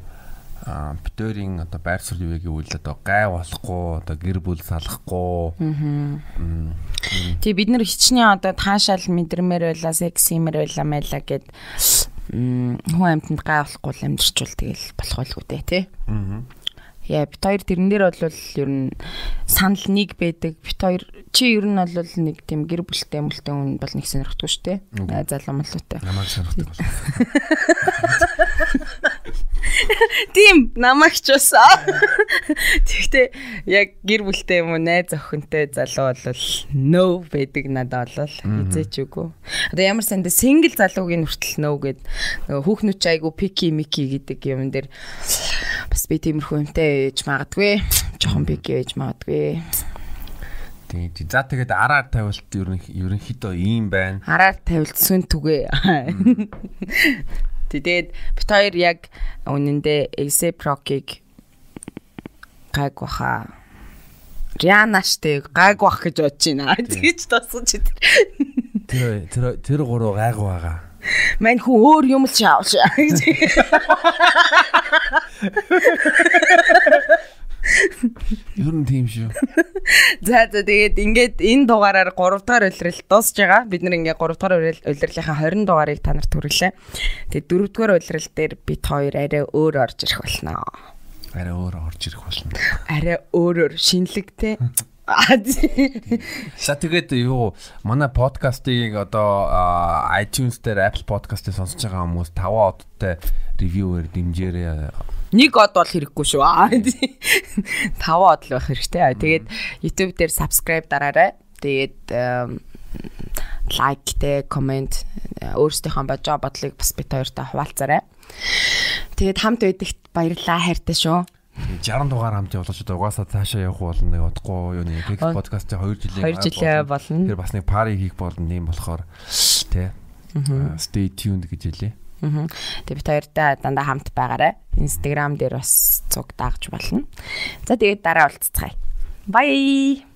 битэрийн одоо байр суурь юу гэвэл одоо гай болохгүй одоо гэр бүл салахгүй Тий бид нар хичнээн одоо таашаал мэдрэмээр байла, сексимэр байла маяла гэд хүн амьтанд гай болохгүй л амьдрчвал тэгэл болох байлгүй дээ тий. Яа бит хоёр тэрэн дээр бол ер нь санал нэг байдаг. Бит хоёр чи ер нь бол нэг тийм гэр бүлтэй мүлтэй хүн бол нэг сонирхтгүй шүү дээ. Залуу малуутай. намайг сонирхдаг бол. Тийм намайг ч бас. Тэгтээ яг гэр бүлтэй юм уу найз охинтой залуу бол no байдаг надад бол хизээч үгүй. Одоо ямар санд single залуугийн хүртэл no гэд хүүхнүүч айгу пики мики гэдэг юм дээр бас би тиймэрхүү юмтай ээж магадгүй. Жохон пики ээж магадгүй. тий за тэгээд араар тавилт ер нь ерөнхийдөө ийм байна. Хараар тавилт сүн түгэ. Тэгээд бит хоёр яг үнэндээ Ace Proc-ыг гайг баха. Риана штэ гайг бах гэж бодож байна. Тэгэж тосгож ит. Тэр тэр тэр гурав гайгүй байгаа. Мань хүн өөр юм л шаавш. гэж. Ер нь тийм шүү. За за тэгээд ингээд энэ дугаараар 3 дахь улирал дуусж байгаа. Бид нэр ингээд 3 дахь улирал- улирлынхаа 20 дугаарыг та нарт хүргэлээ. Тэгээд 4 дахь улирал дээр бид хоёр арай өөр орж ирэх болно. Арай өөр орж ирэх болно. Арай өөрөөр шинэлэгтэй. За тэгээд юу манай подкастыг одоо iTunes дээр Apple Podcast-ыг сонсож байгаа хүмүүс 5 одтой ревюwer дэмжээрэй. Нэг од бол хэрэггүй шүү. Таван од л байх хэрэгтэй. Тэгээд YouTube дээр subscribe дараарай. Тэгээд лайктэй, комент э, өөрсдийнхөө божоо бодлыг бас бит хоёртой хуваалцаарай. Тэгээд хамт байдагт баярлалаа хайртай шүү. 60 дугаар хамт явуулж одоо угаасаа цаашаа явах болно нэг удахгүй юу нэг Оо. podcast-ийн 2 жилийн Хоёр жилээ болно. Тэр бас нэг пари хийх болно юм болохоор тий. Аа, Stay tuned гэж хэлээ. Мгм. Тэгээд бит хоёртой дандаа хамт байгаарай. Instagram дээр бас цуг даагч болно. За тэгээд дараа уулзцгаая. Bye.